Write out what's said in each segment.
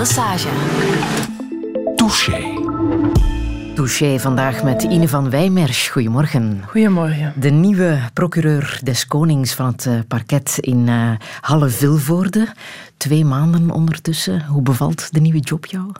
Lesage. Touché. Touché vandaag met Ine van Wijmers. Goedemorgen. Goedemorgen. De nieuwe procureur des Konings van het eh, parket in uh, Halle-Vilvoorde. Twee maanden ondertussen. Hoe bevalt de nieuwe job jou?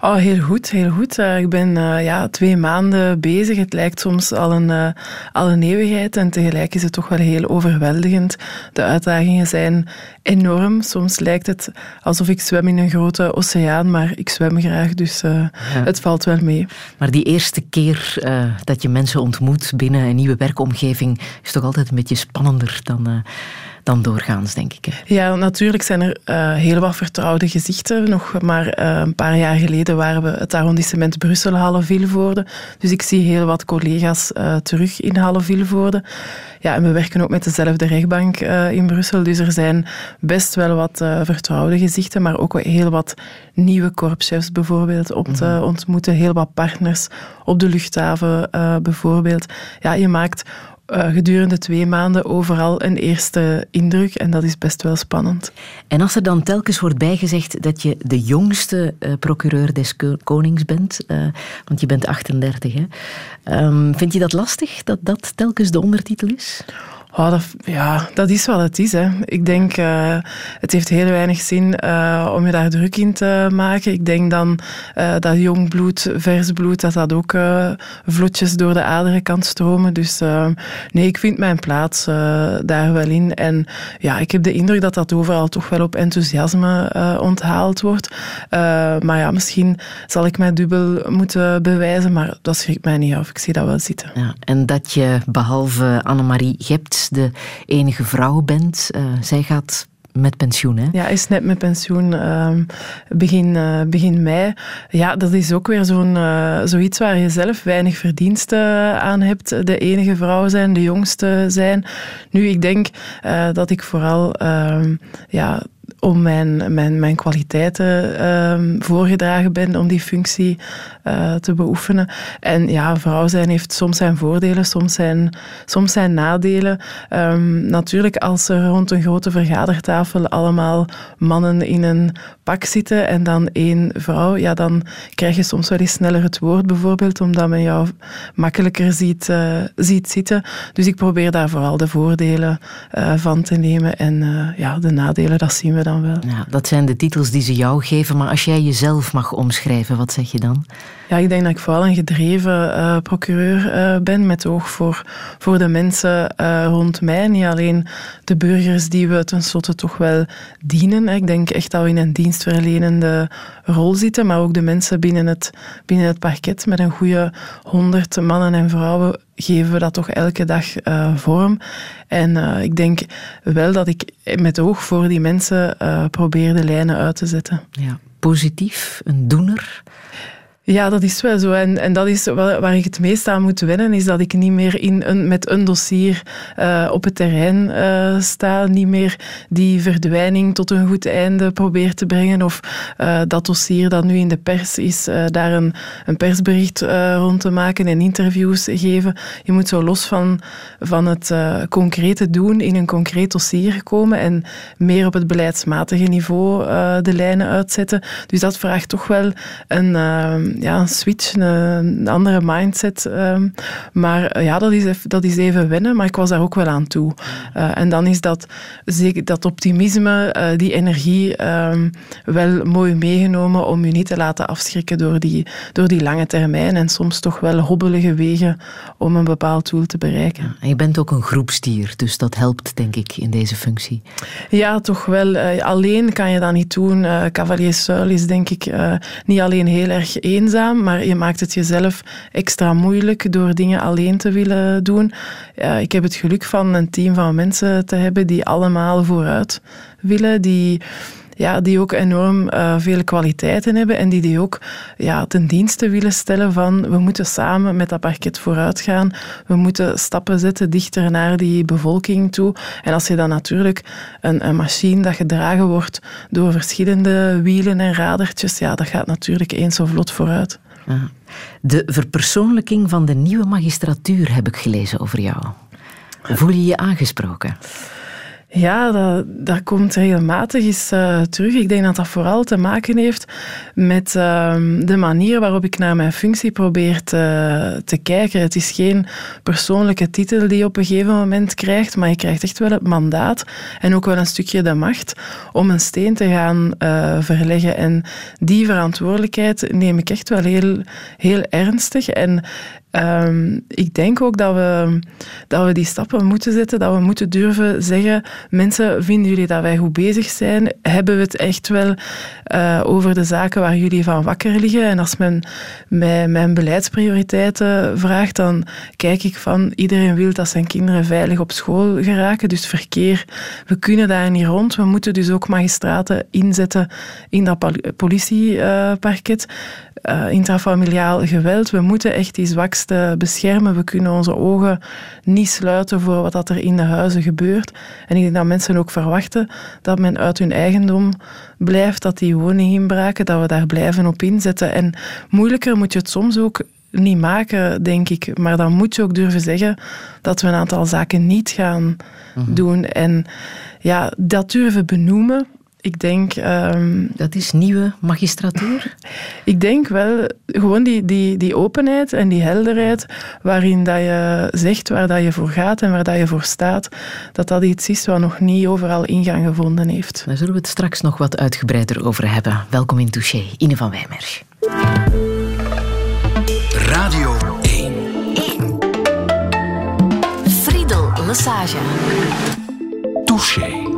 Oh, heel goed, heel goed. Uh, ik ben uh, ja, twee maanden bezig. Het lijkt soms al een, uh, al een eeuwigheid en tegelijk is het toch wel heel overweldigend. De uitdagingen zijn enorm. Soms lijkt het alsof ik zwem in een grote oceaan, maar ik zwem graag, dus ja. het valt wel mee. Maar die eerste keer dat je mensen ontmoet binnen een nieuwe werkomgeving is toch altijd een beetje spannender dan dan doorgaans, denk ik. Hè? Ja, natuurlijk zijn er uh, heel wat vertrouwde gezichten. Nog maar uh, een paar jaar geleden waren we het arrondissement Brussel Halle-Vilvoorde. Dus ik zie heel wat collega's uh, terug in Halle-Vilvoorde. Ja, en we werken ook met dezelfde rechtbank in Brussel. Dus er zijn best wel wat vertrouwde gezichten, maar ook heel wat nieuwe korpschefs bijvoorbeeld op te mm -hmm. ontmoeten. Heel wat partners op de luchthaven bijvoorbeeld. Ja, je maakt uh, gedurende twee maanden overal een eerste indruk. En dat is best wel spannend. En als er dan telkens wordt bijgezegd dat je de jongste uh, procureur des konings bent, uh, want je bent 38, hè? Um, vind je dat lastig, dat dat telkens de ondertitel is? Oh, ja, dat is wat het is. Hè. Ik denk, uh, het heeft heel weinig zin uh, om je daar druk in te maken. Ik denk dan uh, dat jong bloed, vers bloed, dat dat ook vlotjes door de aderen kan stromen. Dus nee, ik vind mijn plaats daar wel in. En ja, ik heb de indruk dat dat overal toch wel op enthousiasme onthaald wordt. maar ja, misschien zal ik mij dubbel moeten bewijzen, maar dat schrikt mij niet af. Ik zie dat wel zitten. Ja, en dat je behalve Annemarie Gept de enige vrouw bent. Uh, zij gaat met pensioen, hè? Ja, is net met pensioen uh, begin, uh, begin mei. Ja, dat is ook weer zo'n, uh, zoiets waar je zelf weinig verdiensten aan hebt. De enige vrouw zijn, de jongste zijn. Nu, ik denk dat ik vooral ehm, ja, om mijn, mijn, mijn kwaliteiten uh, voorgedragen ben om die functie uh, te beoefenen. En ja, vrouw zijn heeft soms zijn voordelen, soms zijn, soms zijn nadelen. Um, natuurlijk, als er rond een grote vergadertafel allemaal mannen in een pak zitten en dan één vrouw, ja, dan krijg je soms wel eens sneller het woord bijvoorbeeld, omdat men jou makkelijker ziet, uh, ziet zitten. Dus ik probeer daar vooral de voordelen van te nemen en ja, de nadelen, dat zien we dan wel. Ja, dat zijn de titels die ze jou geven, maar als jij jezelf mag omschrijven, wat zeg je dan? Ja, ik denk dat ik vooral een gedreven uh, procureur uh, ben, met oog voor, voor de mensen uh, rond mij. Niet alleen de burgers die we tenslotte toch wel dienen. Ik denk echt dat we in een dienstverlenende rol zitten, maar ook de mensen binnen het, binnen het parket met een goede honderd mannen en vrouwen geven we dat toch elke dag vorm. En ik denk wel dat ik met oog voor die mensen probeer de lijnen uit te zetten. Ja, positief, een doener. Ja, dat is wel zo. En, en dat is waar, ik het meest aan moet wennen, is dat ik niet meer in een, met een dossier uh, op het terrein uh, sta. Niet meer die verdwijning tot een goed einde probeer te brengen. Of uh, dat dossier dat nu in de pers is, daar een, een persbericht rond te maken en interviews geven. Je moet zo los van, van het concrete doen in een concreet dossier komen en meer op het beleidsmatige niveau de lijnen uitzetten. Dus dat vraagt toch wel een ja, een switch, een, andere mindset. Um, maar ja, dat is, even, dat is even wennen, maar ik was daar ook wel aan toe. Uh, en dan is dat, zeker dat optimisme, uh, die energie um, wel mooi meegenomen om je niet te laten afschrikken door die, door die lange termijn en soms toch wel hobbelige wegen om een bepaald doel te bereiken. En je bent ook een groepstier, dus dat helpt denk ik in deze functie. Ja, toch wel. Uh, alleen kan je dat niet doen. Cavalier Suil is denk ik niet alleen heel erg eenzaam, maar je maakt het jezelf extra moeilijk door dingen alleen te willen doen. Ik heb het geluk van een team van mensen te hebben die allemaal vooruit willen, die ja, die ook enorm uh, veel kwaliteiten hebben en die die ook ja, ten dienste willen stellen van we moeten samen met dat parket vooruit gaan. We moeten stappen zetten dichter naar die bevolking toe. En als je dan natuurlijk een, een machine dat gedragen wordt door verschillende wielen en radertjes, ja, dat gaat natuurlijk eens zo vlot vooruit. De verpersoonlijking van de nieuwe magistratuur heb ik gelezen over jou. Voel je je aangesproken? Ja, dat, komt regelmatig eens uh, terug. Ik denk dat dat vooral te maken heeft met uh, de manier waarop ik naar mijn functie probeer te, te, kijken. Het is geen persoonlijke titel die je op een gegeven moment krijgt, maar je krijgt echt wel het mandaat en ook wel een stukje de macht om een steen te gaan uh, verleggen. En die verantwoordelijkheid neem ik echt wel heel, heel ernstig. En Um, ik denk ook dat we, dat we die stappen moeten zetten, dat we moeten durven zeggen, mensen, vinden jullie dat wij goed bezig zijn? Hebben we het echt wel uh, over de zaken waar jullie van wakker liggen? En als men mij mijn beleidsprioriteiten vraagt, dan kijk ik van, iedereen wil dat zijn kinderen veilig op school geraken, dus verkeer, we kunnen daar niet rond. We moeten dus ook magistraten inzetten in dat politieparket. Uh, intrafamiliaal geweld. We moeten echt die zwakste beschermen. We kunnen onze ogen niet sluiten voor wat er in de huizen gebeurt. En ik denk dat mensen ook verwachten dat men uit hun eigendom blijft, dat die woninginbraken, dat we daar blijven op inzetten. En moeilijker moet je het soms ook niet maken, denk ik. Maar dan moet je ook durven zeggen dat we een aantal zaken niet gaan mhm. doen. En ja, dat durven benoemen, ik denk... Um, dat is nieuwe magistratuur? ik denk wel, gewoon die, die, die openheid en die helderheid waarin dat je zegt waar dat je voor gaat en waar dat je voor staat, dat dat iets is wat nog niet overal ingang gevonden heeft. Daar zullen we het straks nog wat uitgebreider over hebben. Welkom in Touché, Ine van Wijmer. Radio 1. 1. Friedel Lassage. Touché.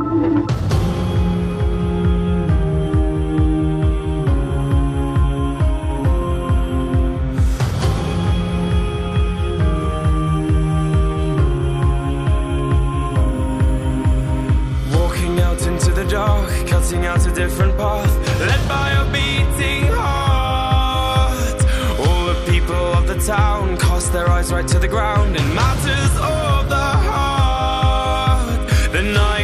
Cutting out a different path, led by a beating heart. All the people of the town cast their eyes right to the ground in matters of the heart. The night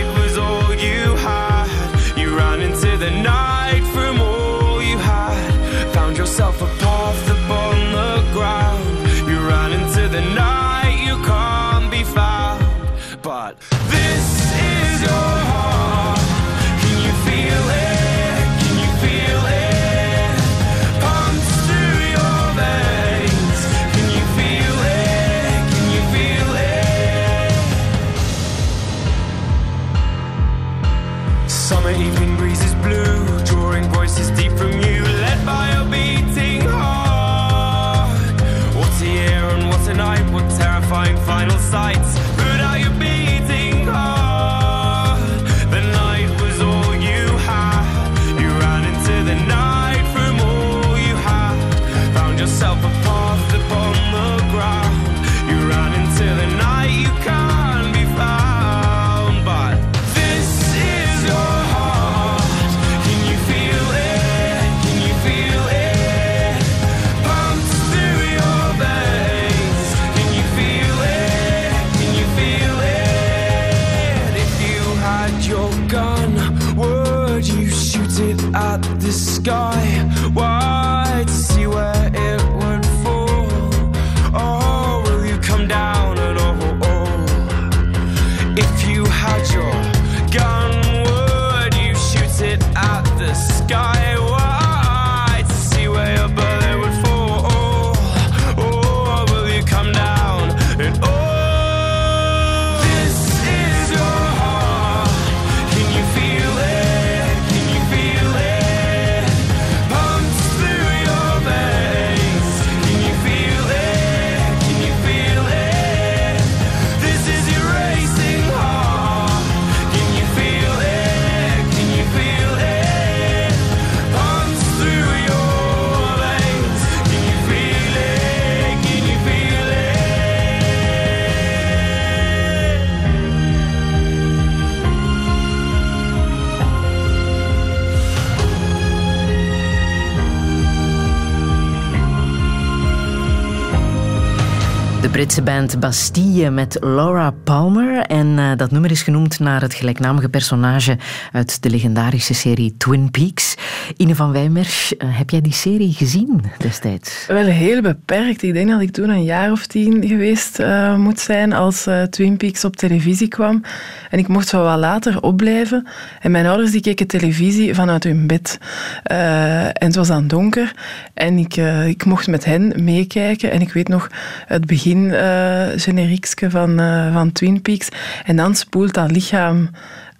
Britse band Bastille met Laura Palmer. En uh, dat nummer is genoemd naar het gelijknamige personage uit de legendarische serie Twin Peaks. Ine van Wijmersch, uh, heb jij die serie gezien destijds? Wel heel beperkt. Ik denk dat ik toen een jaar of tien geweest uh, moet zijn als Twin Peaks op televisie kwam. En ik mocht zo wat later opblijven. En mijn ouders die keken televisie vanuit hun bed. en het was dan donker. En ik, ik mocht met hen meekijken. En ik weet nog het begin uh, van, van Twin Peaks. En dan spoelt dat lichaam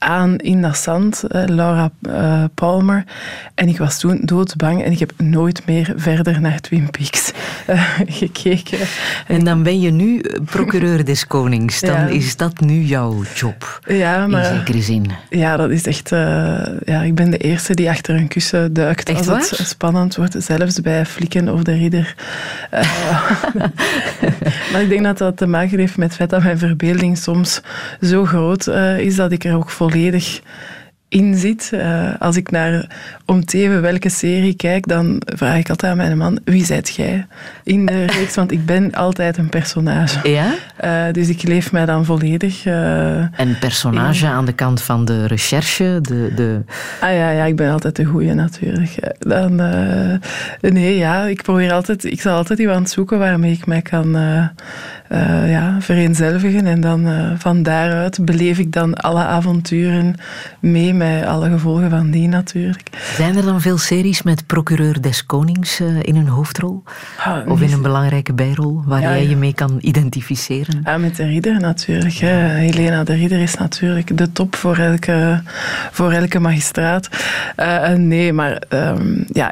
aan in dat zand, uh, Laura uh, Palmer. En ik was toen doodsbang en ik heb nooit meer verder naar Twin Peaks uh, gekeken. En dan ben je nu procureur des konings. Dan ja. is dat nu jouw job, ja, maar, in zekere zin. Ja, dat is echt... ja, ik ben de eerste die achter een kussen duikt echt als waar? het spannend wordt. Zelfs bij Flikken of de Ridder. maar ik denk dat dat te maken heeft met het feit dat mijn verbeelding soms zo groot is dat ik er ook vol volledig in zit. Uh, als ik naar om teven welke serie kijk, dan vraag ik altijd aan mijn man, wie zijt jij in de reeks? Want ik ben altijd een personage. Ja? Uh, dus ik leef mij dan volledig... Uh, en personage in... aan de kant van de recherche? De, de... Ah ja, ja, ik ben altijd de goeie natuurlijk. Dan, nee, ja, ik probeer altijd... Ik zal altijd iemand zoeken waarmee ik mij kan ja, vereenzelvigen. En dan van daaruit beleef ik dan alle avonturen mee met alle gevolgen van die natuurlijk. Zijn er dan veel series met procureur des konings uh, in een hoofdrol? Ah, of in een belangrijke bijrol waar ja, jij je mee kan identificeren? Ja, met de ridder natuurlijk. Helena de ridder is natuurlijk de top voor elke, voor elke magistraat. Nee, maar um, ja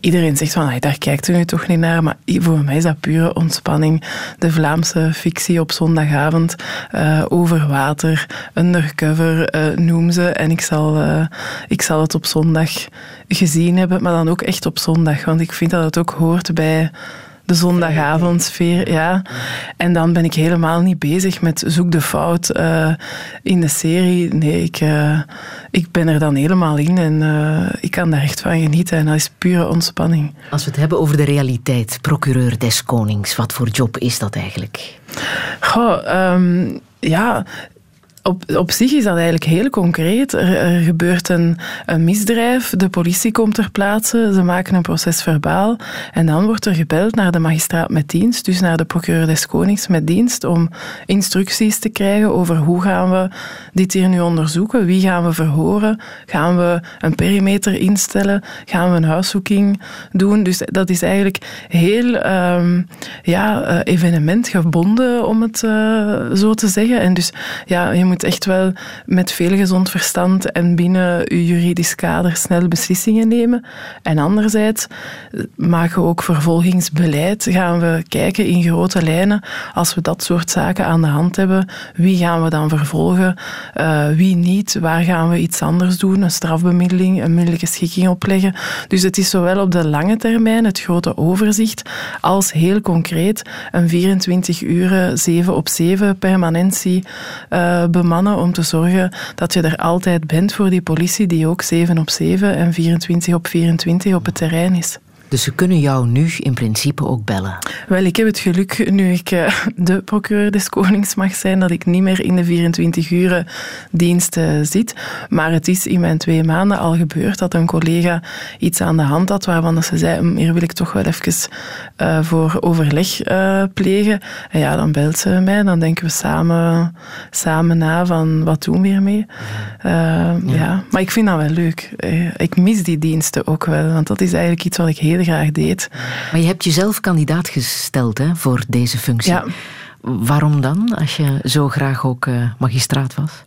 iedereen zegt van, daar kijkt u nu toch niet naar, maar voor mij is dat pure ontspanning. De Vlaamse fictie op zondagavond, uh, over water, undercover, uh, noem ze. En ik zal, uh, ik zal het op zondag gezien hebben, maar dan ook echt op zondag, want ik vind dat het ook hoort bij de zondagavondsfeer, ja. En dan ben ik helemaal niet bezig met zoek de fout uh, in de serie. Nee, ik, uh, ik ben er dan helemaal in en uh, ik kan daar echt van genieten. En dat is pure ontspanning. Als we het hebben over de realiteit, procureur des konings, wat voor job is dat eigenlijk? Goh, um, ja, op, op zich is dat eigenlijk heel concreet. Er, gebeurt een, misdrijf, de politie komt ter plaatse, ze maken een proces verbaal en dan wordt er gebeld naar de magistraat met dienst, dus naar de procureur des konings met dienst, om instructies te krijgen over hoe gaan we dit hier nu onderzoeken, wie gaan we verhoren, gaan we een perimeter instellen, gaan we een huiszoeking doen. Dus dat is eigenlijk heel um, ja, uh, evenementgebonden, om het uh, zo te zeggen. En dus ja, je moet echt wel met veel gezond verstand en binnen je juridisch kader snel beslissingen nemen. En anderzijds maken we ook vervolgingsbeleid. Gaan we kijken in grote lijnen, als we dat soort zaken aan de hand hebben, wie gaan we dan vervolgen, uh, wie niet, waar gaan we iets anders doen, een strafbemiddeling, een middelijke schikking opleggen. Dus het is zowel op de lange termijn, het grote overzicht, als heel concreet een 24 uur 7 op 7 permanentie uh, bemannen om te zorgen dat je er altijd bent voor die politie die ook 7 op 7 en 24 op 24 op het terrein is. Dus ze kunnen jou nu in principe ook bellen? Wel, ik heb het geluk, nu ik uh, de procureur des Konings mag zijn, dat ik niet meer in de 24 uur dienst uh, zit. Maar het is in mijn twee maanden al gebeurd dat een collega iets aan de hand had, waarvan ze zei, hier wil ik toch wel even uh, voor overleg plegen. En ja, dan belt ze mij, dan denken we samen, samen na van, wat doen we hiermee? Ja. ja. Maar ik vind dat wel leuk. ik mis die diensten ook wel, want dat is eigenlijk iets wat ik heel graag deed. Maar je hebt jezelf kandidaat gesteld hè, voor deze functie. Ja. Waarom dan, als je zo graag ook uh, magistraat was?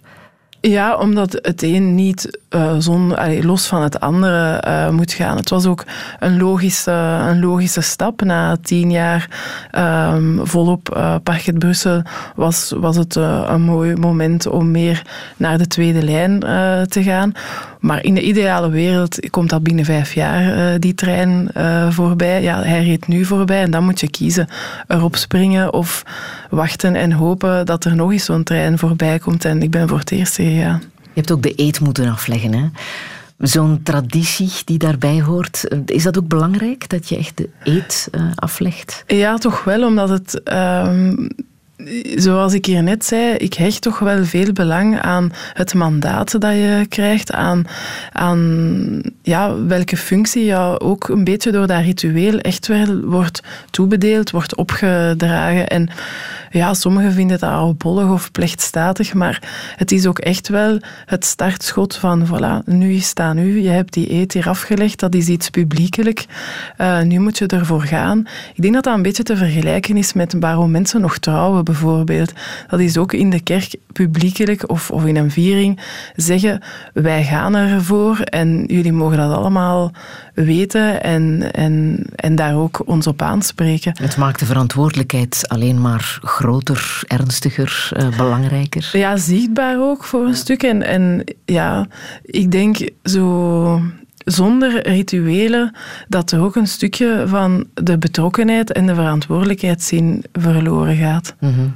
Ja, omdat het een niet uh, zon, allee, los van het andere uh, moet gaan. Het was ook een logische, een logische stap. Na tien jaar um, volop uh, Parket Brussel was, was het een mooi moment om meer naar de tweede lijn te gaan. Maar in de ideale wereld komt dat binnen vijf jaar, die trein voorbij. Ja, hij reed nu voorbij en dan moet je kiezen. Erop springen of wachten en hopen dat er nog eens zo'n trein voorbij komt. En ik ben voor het eerst ja. Je hebt ook de eet moeten afleggen, hè? Zo'n traditie die daarbij hoort, is dat ook belangrijk dat je echt de eet uh, aflegt? Ja, toch wel, omdat het. Um, zoals ik hier net zei, ik hecht toch wel veel belang aan het mandaat dat je krijgt, aan, aan ja, welke functie jou ook een beetje door dat ritueel echt wel wordt toebedeeld, wordt opgedragen. En ja, sommigen vinden dat oudbollig of plechtstatig, maar het is ook echt wel het startschot van, voilà, nu het u, je hebt die eet hier afgelegd, dat is iets publiekelijk, uh, nu moet je ervoor gaan. Ik denk dat dat een beetje te vergelijken is met waarom mensen nog trouwen, bijvoorbeeld. Dat is ook in de kerk publiekelijk of, of in een viering zeggen, wij gaan ervoor en jullie mogen dat allemaal weten en, en, en daar ook ons op aanspreken. Het maakt de verantwoordelijkheid alleen maar groter, ernstiger, uh, belangrijker. Ja, zichtbaar ook voor een stuk. En, en ja, ik denk zo zonder rituelen dat er ook een stukje van de betrokkenheid en de verantwoordelijkheidszin verloren gaat. Mm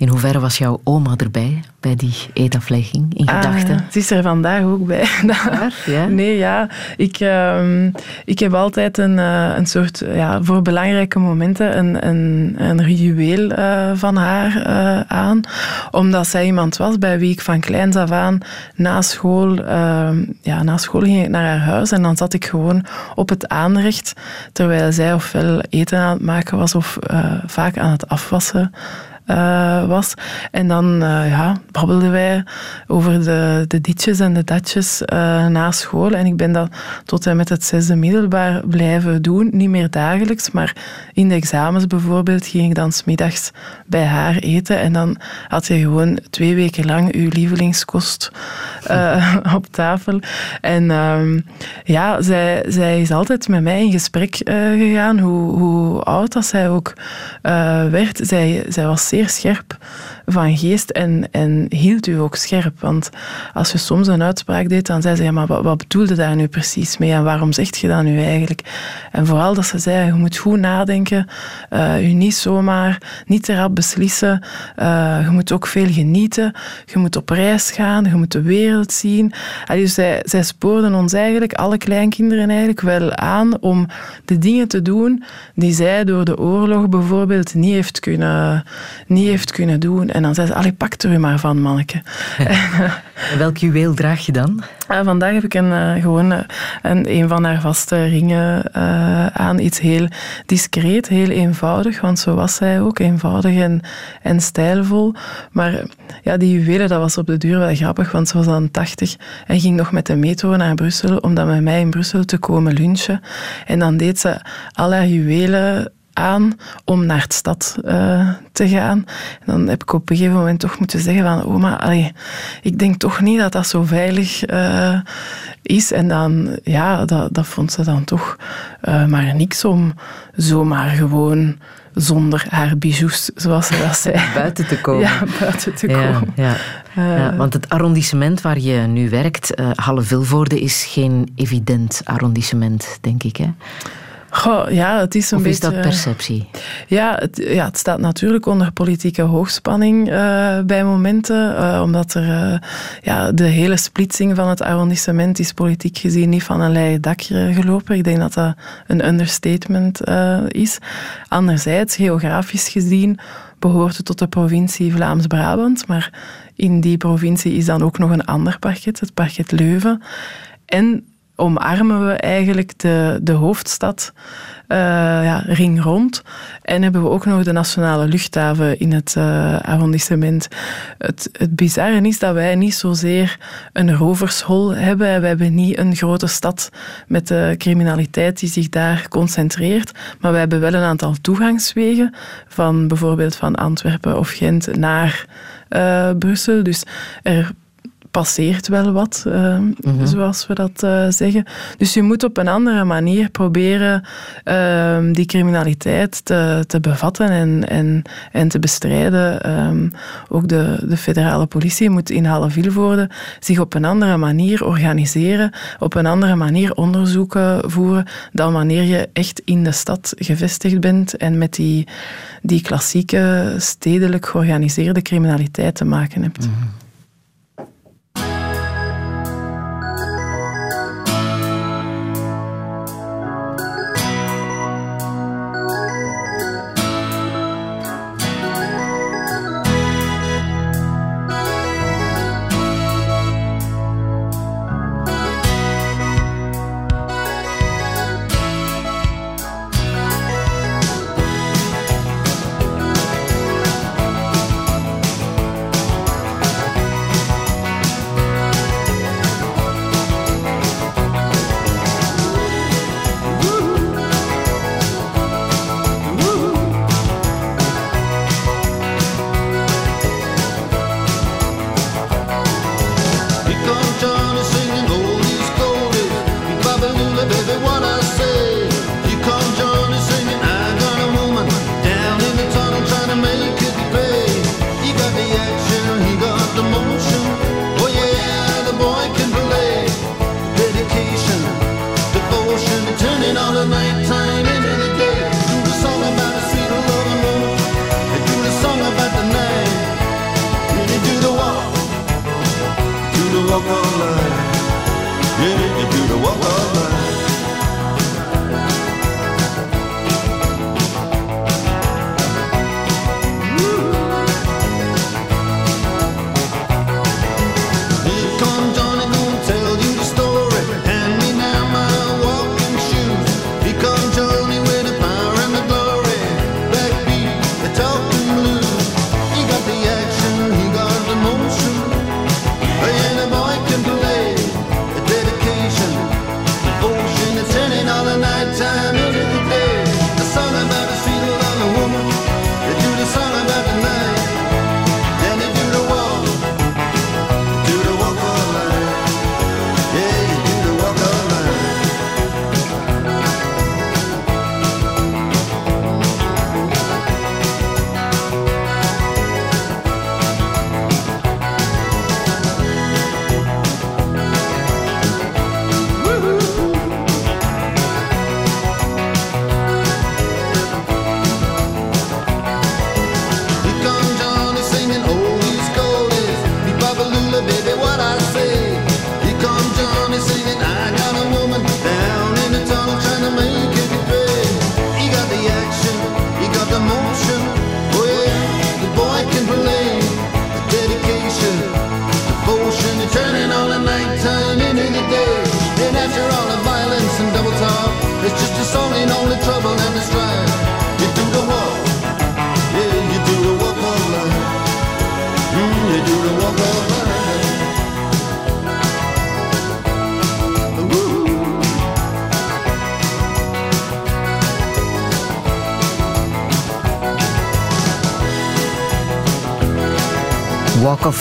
In hoeverre was jouw oma erbij? bij die eetaflegging in ah, gedachten? het is er vandaag ook bij. ja? Nee, ja. Ik, uh, ik heb altijd een, uh, een soort, ja, voor belangrijke momenten, een, een, een ritueel uh, van haar uh, aan. Omdat zij iemand was bij wie ik van kleins af aan na school, ehm, ja, na school ging ik naar haar huis en dan zat ik gewoon op het aanrecht, terwijl zij ofwel eten aan het maken was of vaak aan het afwassen uh, was. En dan uh, ja, babbelden wij over de, de ditjes en de datjes uh, na school. En ik ben dat tot en met het zesde middelbaar blijven doen. Niet meer dagelijks, maar in de examens bijvoorbeeld ging ik dan smiddags bij haar eten. En dan had je gewoon twee weken lang je lievelingskost op tafel. En um, ja, zij, zij is altijd met mij in gesprek gegaan, hoe, hoe oud dat zij ook werd. Zij, zij was zeer scherp van geest en, en hield u ook scherp. Want als je soms een uitspraak deed, dan zei ze, ja, maar wat, wat bedoelde daar nu precies mee en waarom zegt je dat nu eigenlijk? En vooral dat ze zei, je moet goed nadenken, je niet zomaar, niet te rap beslissen, uh, je moet ook veel genieten, je moet op reis gaan, je moet de wereld zien. dus zij, zij spoorden ons eigenlijk, alle kleinkinderen eigenlijk, wel aan om de dingen te doen die zij door de oorlog bijvoorbeeld niet heeft kunnen, niet heeft kunnen doen. En dan zei ze, allee, pak er u maar van, manneke. welk juweel draag je dan? Uh, vandaag heb ik een, uh, gewoon uh, een, een van haar vaste ringen aan. Iets heel discreet, heel eenvoudig, want zo was zij ook. Eenvoudig en, en stijlvol. Maar ja, die juwelen, dat was op de duur wel grappig, want ze was dan 80 en ging nog met de metro naar Brussel om dan met mij in Brussel te komen lunchen. En dan deed ze al haar juwelen aan om naar de stad uh, te gaan. En dan heb ik op een gegeven moment toch moeten zeggen van oma, allee, ik denk toch niet dat dat zo veilig uh, is. En dan, ja, dat, dat vond ze dan toch uh, maar niks om zomaar gewoon zonder haar bijoux, zoals ze dat zei. Buiten te komen. Ja, buiten te komen. Ja, ja. want het arrondissement waar je nu werkt, uh, Halle-Vilvoorde, is geen evident arrondissement, denk ik. Hè? Goh, ja, het is een of beetje... is dat perceptie? Ja het, ja, het staat natuurlijk onder politieke hoogspanning uh, bij momenten, uh, omdat er uh, ja, de hele splitsing van het arrondissement is politiek gezien niet van een leien dakje gelopen. Ik denk dat dat een understatement is. Anderzijds, geografisch gezien, behoort het tot de provincie Vlaams-Brabant, maar in die provincie is dan ook nog een ander parket, het parket Leuven. En omarmen we eigenlijk de, de hoofdstad uh, ja, ring rond. En hebben we ook nog de nationale luchthaven in het uh, arrondissement. Het, het bizarre is dat wij niet zozeer een rovershol hebben. We hebben niet een grote stad met de criminaliteit die zich daar concentreert. Maar we hebben wel een aantal toegangswegen van bijvoorbeeld van Antwerpen of Gent naar uh, Brussel. Dus er passeert wel wat, uh, mm-hmm. zoals we dat uh, zeggen. Dus je moet op een andere manier proberen uh, die criminaliteit te, te bevatten en, en, en te bestrijden. Um, ook de, de federale politie moet in Halle-Vilvoorde zich op een andere manier organiseren, op een andere manier onderzoeken voeren dan wanneer je echt in de stad gevestigd bent en met die, die klassieke stedelijk georganiseerde criminaliteit te maken hebt. Mm-hmm.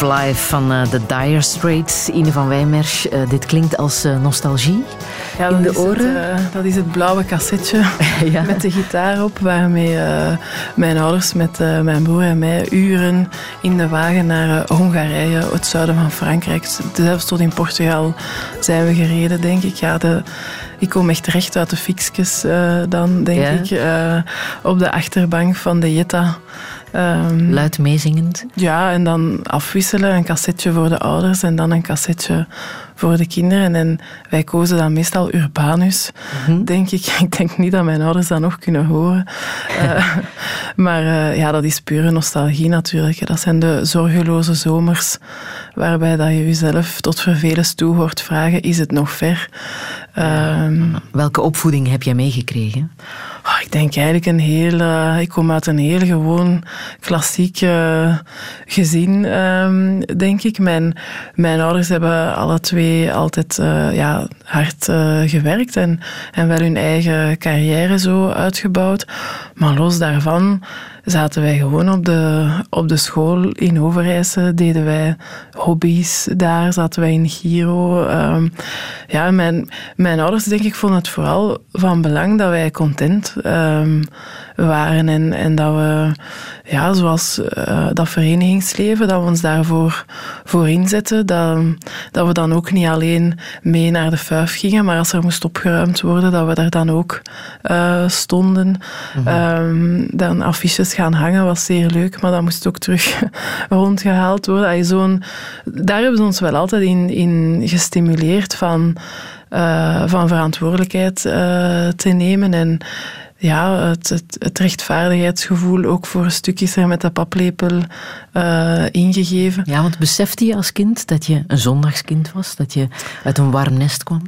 Of Life van eh, The Dire Straits, Ine van Wijmersch. Eh, dit klinkt als eh, nostalgie Ja, in de oren. Het, dat is het blauwe cassetje Ja. met de gitaar op, waarmee mijn ouders met mijn broer en mij uren in de wagen naar Hongarije, het zuiden van Frankrijk, zelfs tot in Portugal zijn we gereden, denk ik. Ja, de, ik kom echt recht uit de fixjes eh, dan, denk Ja. ik, op de achterbank van de Jetta. Ehm, Luid meezingend. ja, en dan afwisselen. Een cassetje voor de ouders en dan een cassetje voor de kinderen. En wij kozen dan meestal Urbanus, denk ik. Ik denk niet dat mijn ouders dat nog kunnen horen. Eh, maar eh, ja, dat is pure nostalgie natuurlijk. Dat zijn de zorgeloze zomers waarbij dat je jezelf tot vervelens toe hoort vragen, is het nog ver? Ehm, Welke opvoeding heb jij meegekregen? Oh, ik denk eigenlijk een heel... ik kom uit een heel gewoon klassiek eh, gezin, ehm, denk ik. Mijn, mijn ouders hebben alle twee altijd eh, ja, hard eh, gewerkt en, en wel hun eigen carrière zo uitgebouwd. Maar los daarvan zaten wij gewoon op de, op de school in Overijse, deden wij hobby's daar, zaten wij in Giro. Ehm, ja, mijn, mijn ouders, denk ik, vonden het vooral van belang dat wij content ehm, waren en, en dat we, ja, zoals eh, dat verenigingsleven, dat we ons daarvoor voor inzetten. Dat, dat we dan ook niet alleen mee naar de fuif gingen, maar als er moest opgeruimd worden, dat we daar dan ook eh, stonden. Ehm, dan affiches gaan hangen was zeer leuk, maar dat moest ook terug rondgehaald worden. Zo'n, daar hebben ze ons wel altijd in, in gestimuleerd van, eh, van verantwoordelijkheid te nemen en ja, het, het, het rechtvaardigheidsgevoel ook voor een stuk is er met de paplepel eh, ingegeven. Ja, want besefte je als kind dat je een zondagskind was? Dat je uit een warm nest kwam?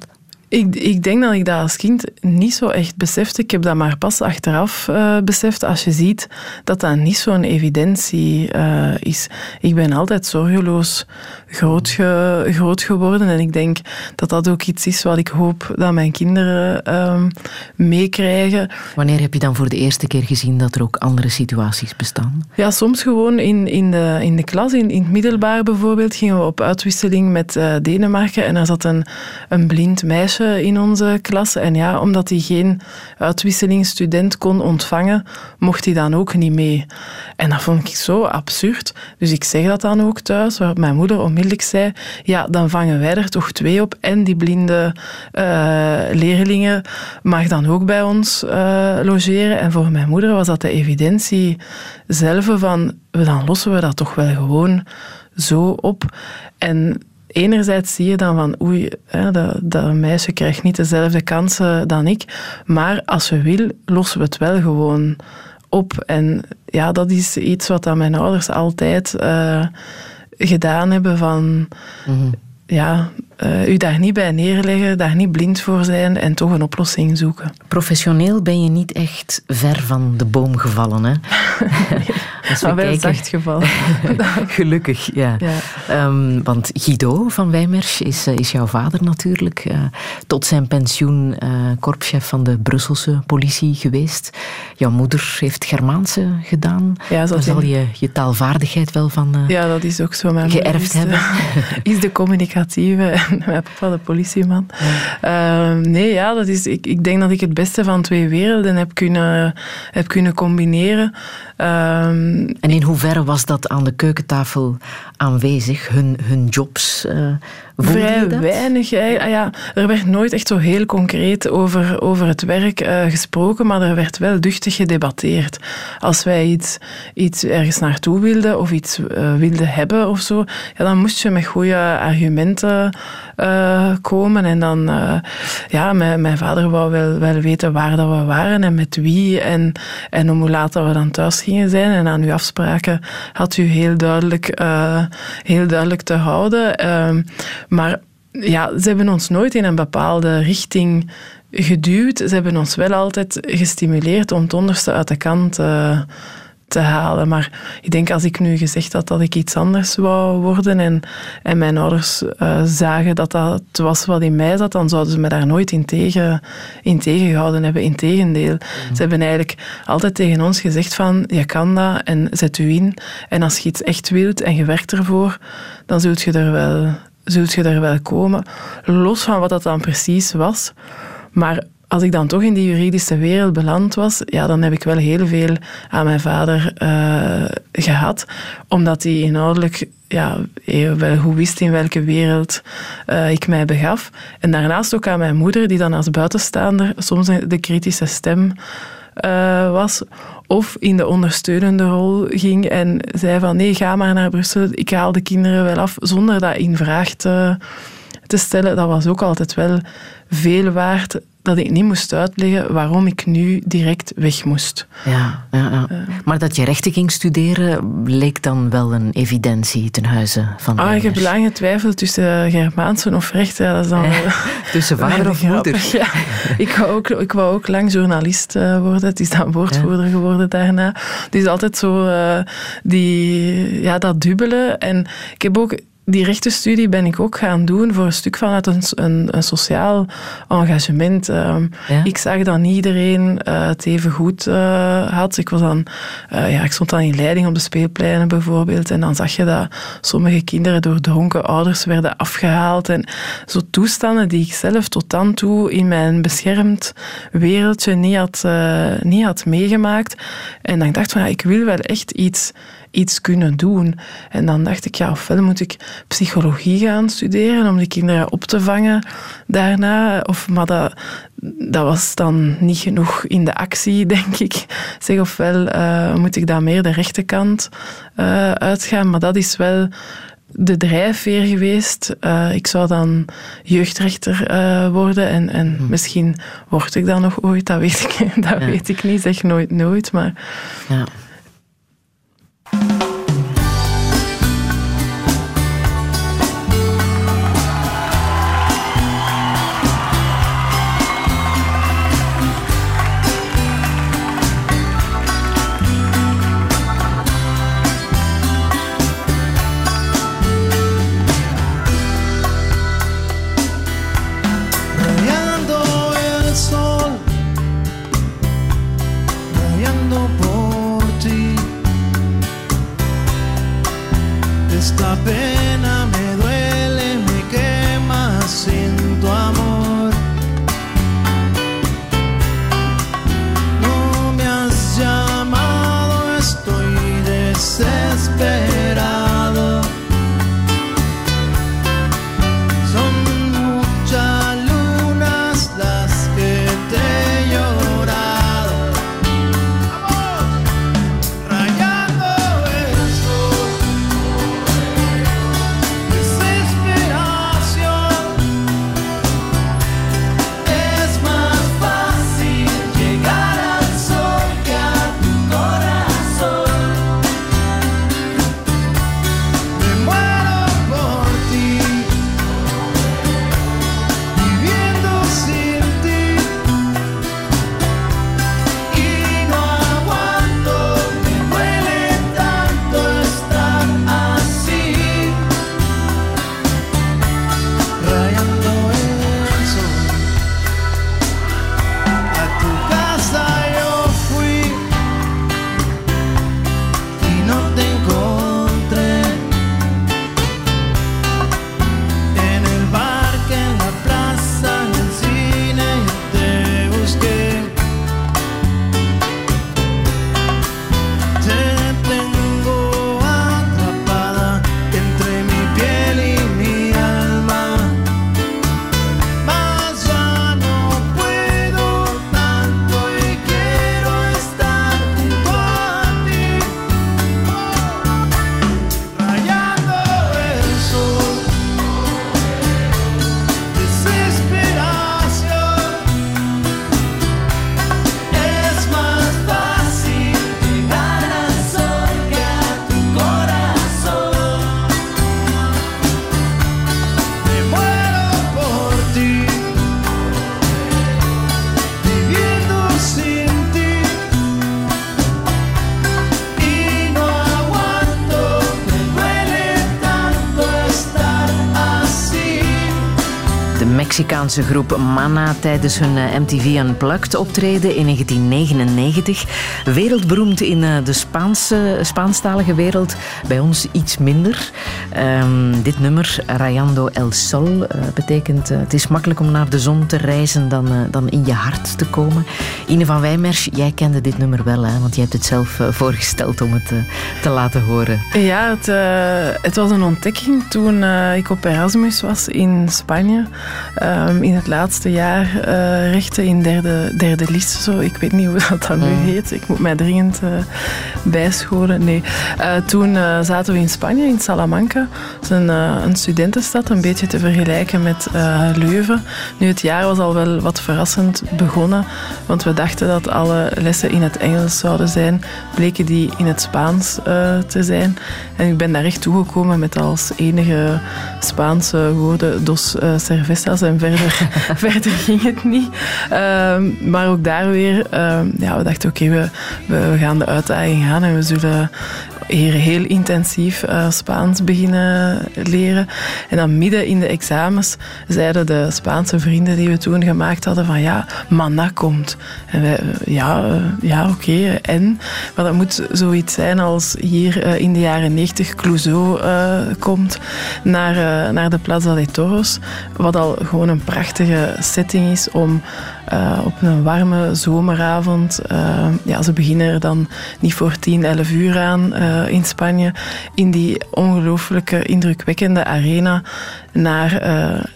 Ik, ik denk dat ik dat als kind niet zo echt besefte. Ik heb dat maar pas achteraf eh, beseft als je ziet dat dat niet zo'n evidentie eh, is. Ik ben altijd zorgeloos groot, ge- groot geworden en ik denk dat dat ook iets is wat ik hoop dat mijn kinderen ehm, meekrijgen. Wanneer heb je dan voor de eerste keer gezien dat er ook andere situaties bestaan? Ja, soms gewoon in, in, de, in de klas, in, in het middelbaar bijvoorbeeld, gingen we op uitwisseling met eh, Denemarken en er zat een, een blind meisje in onze klas. En ja, omdat hij geen uitwisselingsstudent kon ontvangen, mocht hij dan ook niet mee. En dat vond ik zo absurd. Dus ik zeg dat dan ook thuis, waarop mijn moeder onmiddellijk zei, ja, dan vangen wij er toch twee op. En die blinde uh, leerlingen mag dan ook bij ons uh, logeren. En voor mijn moeder was dat de evidentie zelf van, dan lossen we dat toch wel gewoon zo op. En enerzijds zie je dan van oei, hè, dat, dat meisje krijgt niet dezelfde kansen dan ik. Maar als we wil, lossen we het wel gewoon op. En ja, dat is iets wat aan mijn ouders altijd uh, gedaan hebben van... Mm ja, uh, u daar niet bij neerleggen, daar niet blind voor zijn en toch een oplossing zoeken. Professioneel ben je niet echt ver van de boom gevallen, hè? Als we maar wel zacht gevallen. Gelukkig, ja. ja. Um, want Guido van Wijmersch is, uh, is jouw vader natuurlijk. Uh, tot zijn pensioen korpschef van de Brusselse politie geweest. Jouw moeder heeft Germaanse gedaan. Ja, Daar zal je je taalvaardigheid wel van ja, dat is ook zo. Mijn geërfd is, hebben. is de communicatieve mijn papa de politieman. Ja. Uh, nee, ja, dat is, ik, ik denk dat ik het beste van twee werelden heb kunnen, heb kunnen combineren. Uh, en in hoeverre was dat aan de keukentafel aanwezig, hun, hun jobs? Uh, Vrij weinig. Ah ja, er werd nooit echt zo heel concreet over, over het werk uh, gesproken, maar er werd wel duchtig gedebatteerd. Als wij iets, iets ergens naartoe wilden of iets uh, wilden hebben of zo, ja, dan moest je met goede argumenten uh, komen. En dan, ja, mijn, mijn vader wou wel, wel weten waar dat we waren en met wie en, en om hoe laat dat we dan thuis gingen zijn. En aan uw afspraken had u heel duidelijk, heel duidelijk te houden. Ehm, maar ja, ze hebben ons nooit in een bepaalde richting geduwd. Ze hebben ons wel altijd gestimuleerd om het onderste uit de kant uh, te halen. Maar ik denk als ik nu gezegd had dat ik iets anders wou worden en, en mijn ouders uh, zagen dat dat was wat in mij zat, dan zouden ze me daar nooit in, tegen, in tegengehouden hebben. Integendeel. Mm. Ze hebben eigenlijk altijd tegen ons gezegd van, je kan dat en zet u in. En als je iets echt wilt en je werkt ervoor, dan zult je er wel zult je er wel komen. Los van wat dat dan precies was. Maar als ik dan toch in die juridische wereld beland was, ja, dan heb ik wel heel veel aan mijn vader uh, gehad. Omdat hij inhoudelijk ja, wel goed wist in welke wereld uh, ik mij begaf. En daarnaast ook aan mijn moeder, die dan als buitenstaander soms de kritische stem uh, was. Of in de ondersteunende rol ging en zei van nee, ga maar naar Brussel, ik haal de kinderen wel af, zonder dat in vraag te stellen. Dat was ook altijd wel veel waard dat ik niet moest uitleggen waarom ik nu direct weg moest. Ja, ja, ja. Uh, maar dat je rechten ging studeren leek dan wel een evidentie ten huize van Ah, ik heb lang getwijfeld tussen Germaanse of rechten. Dat is dan eh, tussen vader of moeder? Ja, ik, wou ook, ik wou ook lang journalist uh, worden. Het is dan woordvoerder ja. geworden daarna. Het is altijd zo uh, die, ja, dat dubbele. En ik heb ook die rechtenstudie ben ik ook gaan doen voor een stuk vanuit een, een, een sociaal engagement. Um, ja? Ik zag dat iedereen uh, het even goed uh, had. Ik, was dan, uh, ja, ik stond dan in leiding op de speelpleinen bijvoorbeeld. En dan zag je dat sommige kinderen door dronken ouders werden afgehaald. En zo toestanden die ik zelf tot dan toe in mijn beschermd wereldje niet had, niet had meegemaakt. En dan dacht ik van ja, ik wil wel echt iets iets kunnen doen. En dan dacht ik, ja, ofwel moet ik psychologie gaan studeren om die kinderen op te vangen daarna. Of, maar dat, dat was dan niet genoeg in de actie, denk ik. Zeg, ofwel uh, moet ik daar meer de rechterkant uh, uitgaan. Maar dat is wel de drijfveer geweest. Uh, ik zou dan jeugdrechter uh, worden en, en hm. misschien word ik dat nog ooit, dat weet ik, dat ja. weet ik niet. Zeg nooit nooit, maar... Ja. Mexicaanse groep Mana tijdens hun eh, MTV Unplugged optreden in 1999. Wereldberoemd in eh, de Spaanse, Spaanstalige wereld, bij ons iets minder. Ehm, dit nummer, Rayando El Sol, eh, betekent het is makkelijk om naar de zon te reizen dan, dan in je hart te komen. Ine van Wijmers, jij kende dit nummer wel, hè? want je hebt het zelf voorgesteld om het te laten horen. Ja, het, het was een ontdekking toen ik op Erasmus was in Spanje. Ehm, in het laatste jaar rechten in derde, derde list. Zo. Ik weet niet hoe dat dan nu mm. heet. Ik moet mij dringend bijscholen. Nee. Toen zaten we in Spanje, in Salamanca. Dat is een, een studentenstad, een beetje te vergelijken met Leuven. Nu, het jaar was al wel wat verrassend begonnen. Want we dachten dat alle lessen in het Engels zouden zijn. Bleken die in het Spaans te zijn. En ik ben daar echt toegekomen met als enige Spaanse woorden dos cervezas en verder, verder ging het niet. Ehm, maar ook daar weer, uh, ja, we dachten oké, we, we gaan de uitdaging gaan en we zullen hier heel intensief uh, Spaans beginnen leren. En dan midden in de examens zeiden de Spaanse vrienden die we toen gemaakt hadden van ja, Mana komt. En wij, ja, uh, ja oké, en? Maar dat moet zoiets zijn als hier in de jaren 90 Clouseau komt naar, naar de Plaza de Toros, wat al gewoon een prachtige setting is om uh, op een warme zomeravond. Uh, ja, ze beginnen er dan niet voor 10, 11 uur aan uh, in Spanje. In die ongelooflijke, indrukwekkende arena naar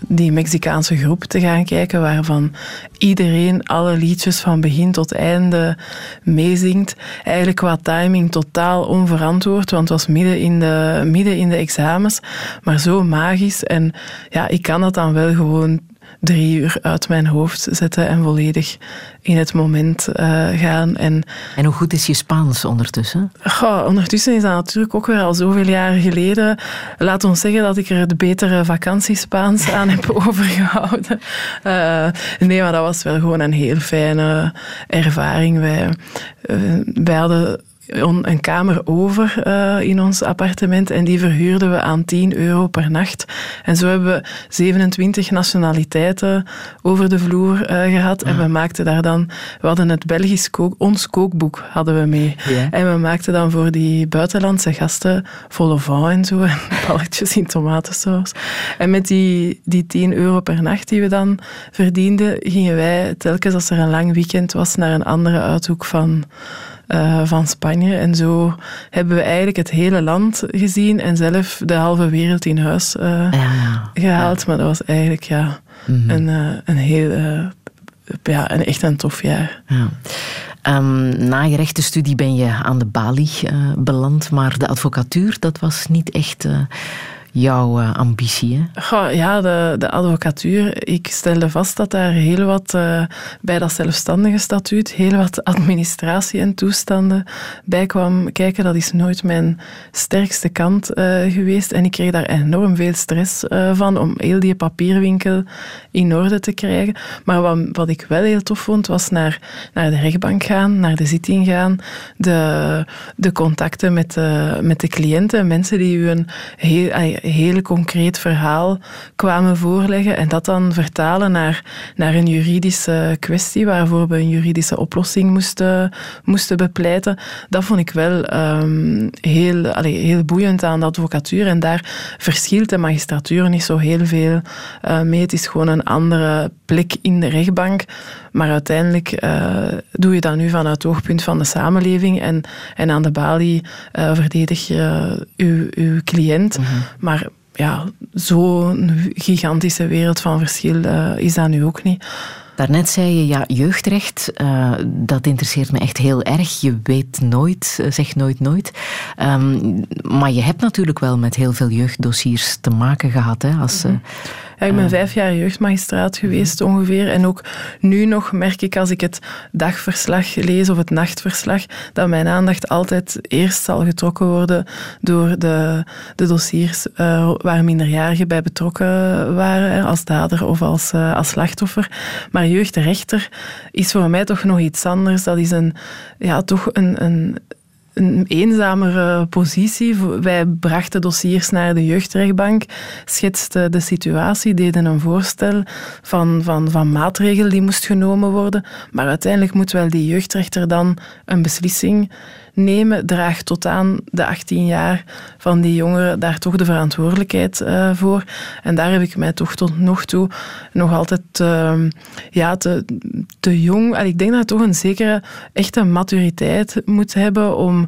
die Mexicaanse groep te gaan kijken, waarvan iedereen alle liedjes van begin tot einde meezingt. Eigenlijk qua timing totaal onverantwoord, want het was midden in de, midden in de examens, maar zo magisch. En ja, ik kan dat dan wel gewoon drie uur uit mijn hoofd zetten en volledig in het moment uh, gaan. En, en hoe goed is je Spaans ondertussen? Goh, ondertussen is dat natuurlijk ook weer al zoveel jaren geleden. Laat ons zeggen dat ik er het betere vakantiespaans aan heb overgehouden. Uh, nee, maar dat was wel gewoon een heel fijne ervaring. Wij, uh, wij hadden een kamer over uh, in ons appartement en die verhuurden we aan 10 euro per nacht. En zo hebben we 27 nationaliteiten over de vloer uh, gehad en we maakten daar dan, we hadden het Belgisch kook, ons kookboek hadden we mee. En we maakten dan voor die buitenlandse gasten volle van en zo, en balletjes in tomatensaus. En met die, die 10 euro per nacht die we dan verdienden, gingen wij telkens als er een lang weekend was naar een andere uithoek van uh, van Spanje. En zo hebben we eigenlijk het hele land gezien en zelf de halve wereld in huis uh, ja, gehaald. Maar dat was eigenlijk ja, mm-hmm. een, uh, een heel, ja, een, echt een tof jaar. Ja. Um, na je rechtenstudie ben je aan de balie beland, maar de advocatuur, dat was niet echt jouw uh, ambitie? Goh, ja, de, de advocatuur. Ik stelde vast dat daar heel wat uh, bij dat zelfstandige statuut, heel wat administratie en toestanden bij kwam kijken. Dat is nooit mijn sterkste kant uh, geweest. En ik kreeg daar enorm veel stress van om heel die papierwinkel in orde te krijgen. Maar wat, wat ik wel heel tof vond, was naar, naar de rechtbank gaan, naar de zitting gaan, de, de contacten met de, met de cliënten, mensen die u een heel heel concreet verhaal kwamen voorleggen en dat dan vertalen naar, naar een juridische kwestie waarvoor we een juridische oplossing moesten, moesten bepleiten. Dat vond ik wel um, heel, allez, heel boeiend aan de advocatuur en daar verschilt de magistratuur niet zo heel veel uh, mee. Het is gewoon een andere plek in de rechtbank. Maar uiteindelijk uh, doe je dat nu vanuit het oogpunt van de samenleving en, en aan de balie uh, verdedig je uh, uw, cliënt. Mhm. Maar ja, zo'n gigantische wereld van verschil is dat nu ook niet. Daarnet zei je, ja, jeugdrecht, uh, dat interesseert me echt heel erg. Je weet nooit, zeg nooit nooit. Um, maar je hebt natuurlijk wel met heel veel jeugddossiers te maken gehad. Hè, als, mm ja, ik ben vijf jaar jeugdmagistraat geweest ongeveer. En ook nu nog merk ik als ik het dagverslag lees of het nachtverslag, dat mijn aandacht altijd eerst zal getrokken worden door de, de dossiers uh, waar minderjarigen bij betrokken waren, als dader of als, uh, als slachtoffer. Maar jeugdrechter is voor mij toch nog iets anders. Dat is een, ja, toch een, een een eenzamere positie. Wij brachten dossiers naar de jeugdrechtbank, schetsten de situatie, deden een voorstel van, van, van maatregelen die moest genomen worden. Maar uiteindelijk moet wel die jeugdrechter dan een beslissing nemen, draagt tot aan de 18 jaar van die jongeren daar toch de verantwoordelijkheid uh, voor. En daar heb ik mij toch tot nog toe nog altijd uh, ja, te, te jong. Ik denk dat je toch een zekere echte maturiteit moet hebben om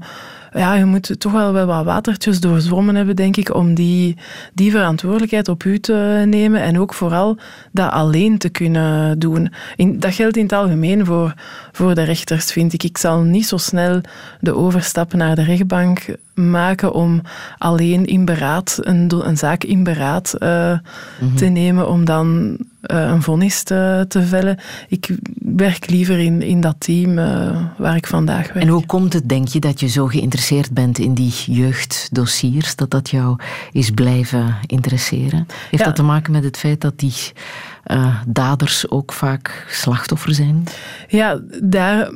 ja, je moet toch wel wat watertjes doorzwommen hebben, denk ik, om die, die verantwoordelijkheid op u te nemen en ook vooral dat alleen te kunnen doen. In, dat geldt in het algemeen voor, voor de rechters, vind ik. Ik zal niet zo snel de overstap naar de rechtbank maken om alleen in beraad, een, een zaak in beraad uh, te nemen, om dan uh, een vonnis te, te, vellen. Ik werk liever in, in dat team uh, waar ik vandaag werk. En hoe komt het, denk je, dat je zo geïnteresseerd bent in die jeugddossiers, dat dat jou is blijven interesseren? Heeft ja. dat te maken met het feit dat die daders ook vaak slachtoffer zijn? Ja, daar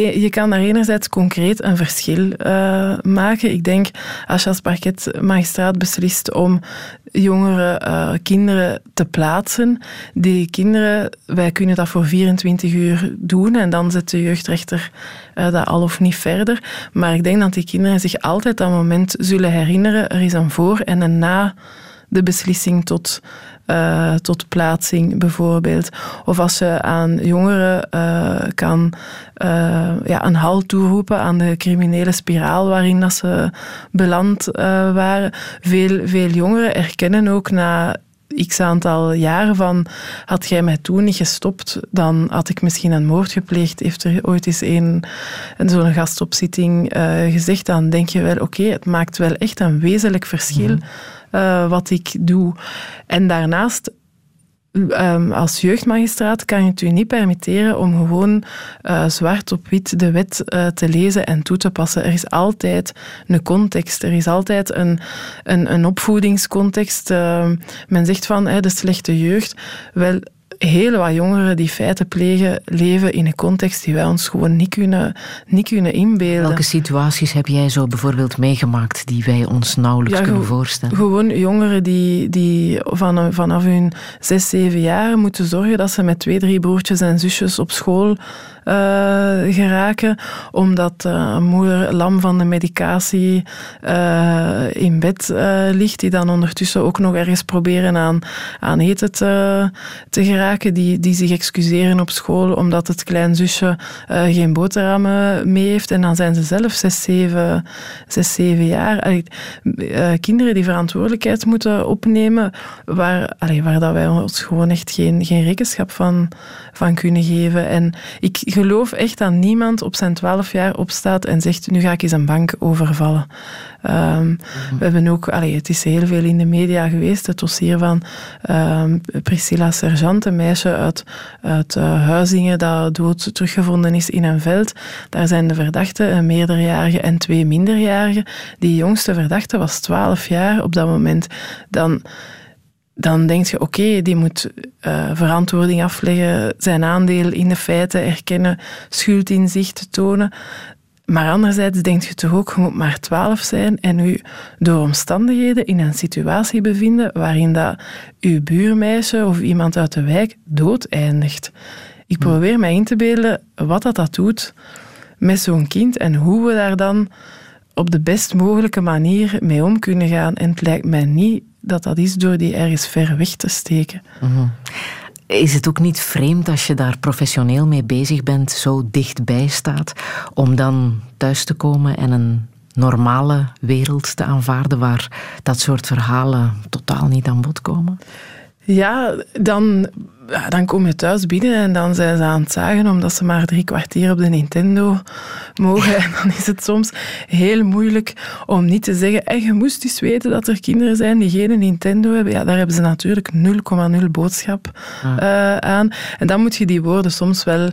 je kan daar enerzijds concreet een verschil uh, maken. Ik denk, als je als parketmagistraat beslist om jongere uh, kinderen te plaatsen, die kinderen, wij kunnen dat voor 24 uur doen en dan zet de jeugdrechter uh, dat al of niet verder. Maar ik denk dat die kinderen zich altijd dat moment zullen herinneren. Er is een voor en een na de beslissing tot uh, tot plaatsing bijvoorbeeld. Of als je aan jongeren uh, kan uh, ja, een halt toeroepen aan de criminele spiraal waarin dat ze beland waren. Veel, veel jongeren erkennen ook na x aantal jaren van had jij mij toen niet gestopt, dan had ik misschien een moord gepleegd. Heeft er ooit eens een, zo'n gastopzitting gezegd, dan denk je wel, oké, het maakt wel echt een wezenlijk verschil. Mm uh, wat ik doe. En daarnaast Um, als jeugdmagistraat kan je het u niet permitteren om gewoon uh, zwart op wit de wet uh, te lezen en toe te passen. Er is altijd een context, er is altijd een, een, een opvoedingscontext. Uh, men zegt van de slechte jeugd. Wel, heel wat jongeren die feiten plegen, leven in een context die wij ons gewoon niet kunnen, niet kunnen inbeelden. Welke situaties heb jij zo bijvoorbeeld meegemaakt die wij ons nauwelijks ja, kunnen voorstellen? Gewoon jongeren die, die van, vanaf hun zes, zeven jaar moeten zorgen dat ze met twee, drie broertjes en zusjes op school geraken, omdat uh, moeder lam van de medicatie uh, in bed ligt, die dan ondertussen ook nog ergens proberen aan, aan eten te, te geraken, die, die zich excuseren op school omdat het klein zusje geen boterhammen mee heeft en dan zijn ze zelf zes, zeven, zes, zeven jaar. Kinderen die verantwoordelijkheid moeten opnemen, waar, allee, waar dat wij ons gewoon echt geen, geen rekenschap van, van kunnen geven. En ik geloof echt dat niemand op zijn twaalf jaar opstaat en zegt, nu ga ik eens een bank overvallen. Um, We hebben ook, allee, het is heel veel in de media geweest, het dossier van um, Priscilla Sergeant, een meisje uit, uit uh, Huizingen dat dood teruggevonden is in een veld. Daar zijn de verdachten, een meerderjarige en twee minderjarigen. Die jongste verdachte was twaalf jaar op dat moment. Dan dan denk je, oké, die moet uh, verantwoording afleggen, zijn aandeel in de feiten erkennen, schuldinzicht tonen. Maar anderzijds denk je toch ook, je moet maar twaalf zijn en u door omstandigheden in een situatie bevinden waarin dat uw buurmeisje of iemand uit de wijk dood eindigt. Ik probeer mij in te beelden wat dat, dat doet met zo'n kind en hoe we daar dan op de best mogelijke manier mee om kunnen gaan. En het lijkt mij niet dat dat is door die ergens ver weg te steken. Mhm. Is het ook niet vreemd als je daar professioneel mee bezig bent, zo dichtbij staat, om dan thuis te komen en een normale wereld te aanvaarden waar dat soort verhalen totaal niet aan bod komen? Ja, dan dan kom je thuis binnen en dan zijn ze aan het zagen omdat ze maar drie kwartier op de Nintendo mogen. En dan is het soms heel moeilijk om niet te zeggen, en je moest eens weten dat er kinderen zijn die geen Nintendo hebben. Ja, daar hebben ze natuurlijk 0,0 boodschap uh, aan. En dan moet je die woorden soms wel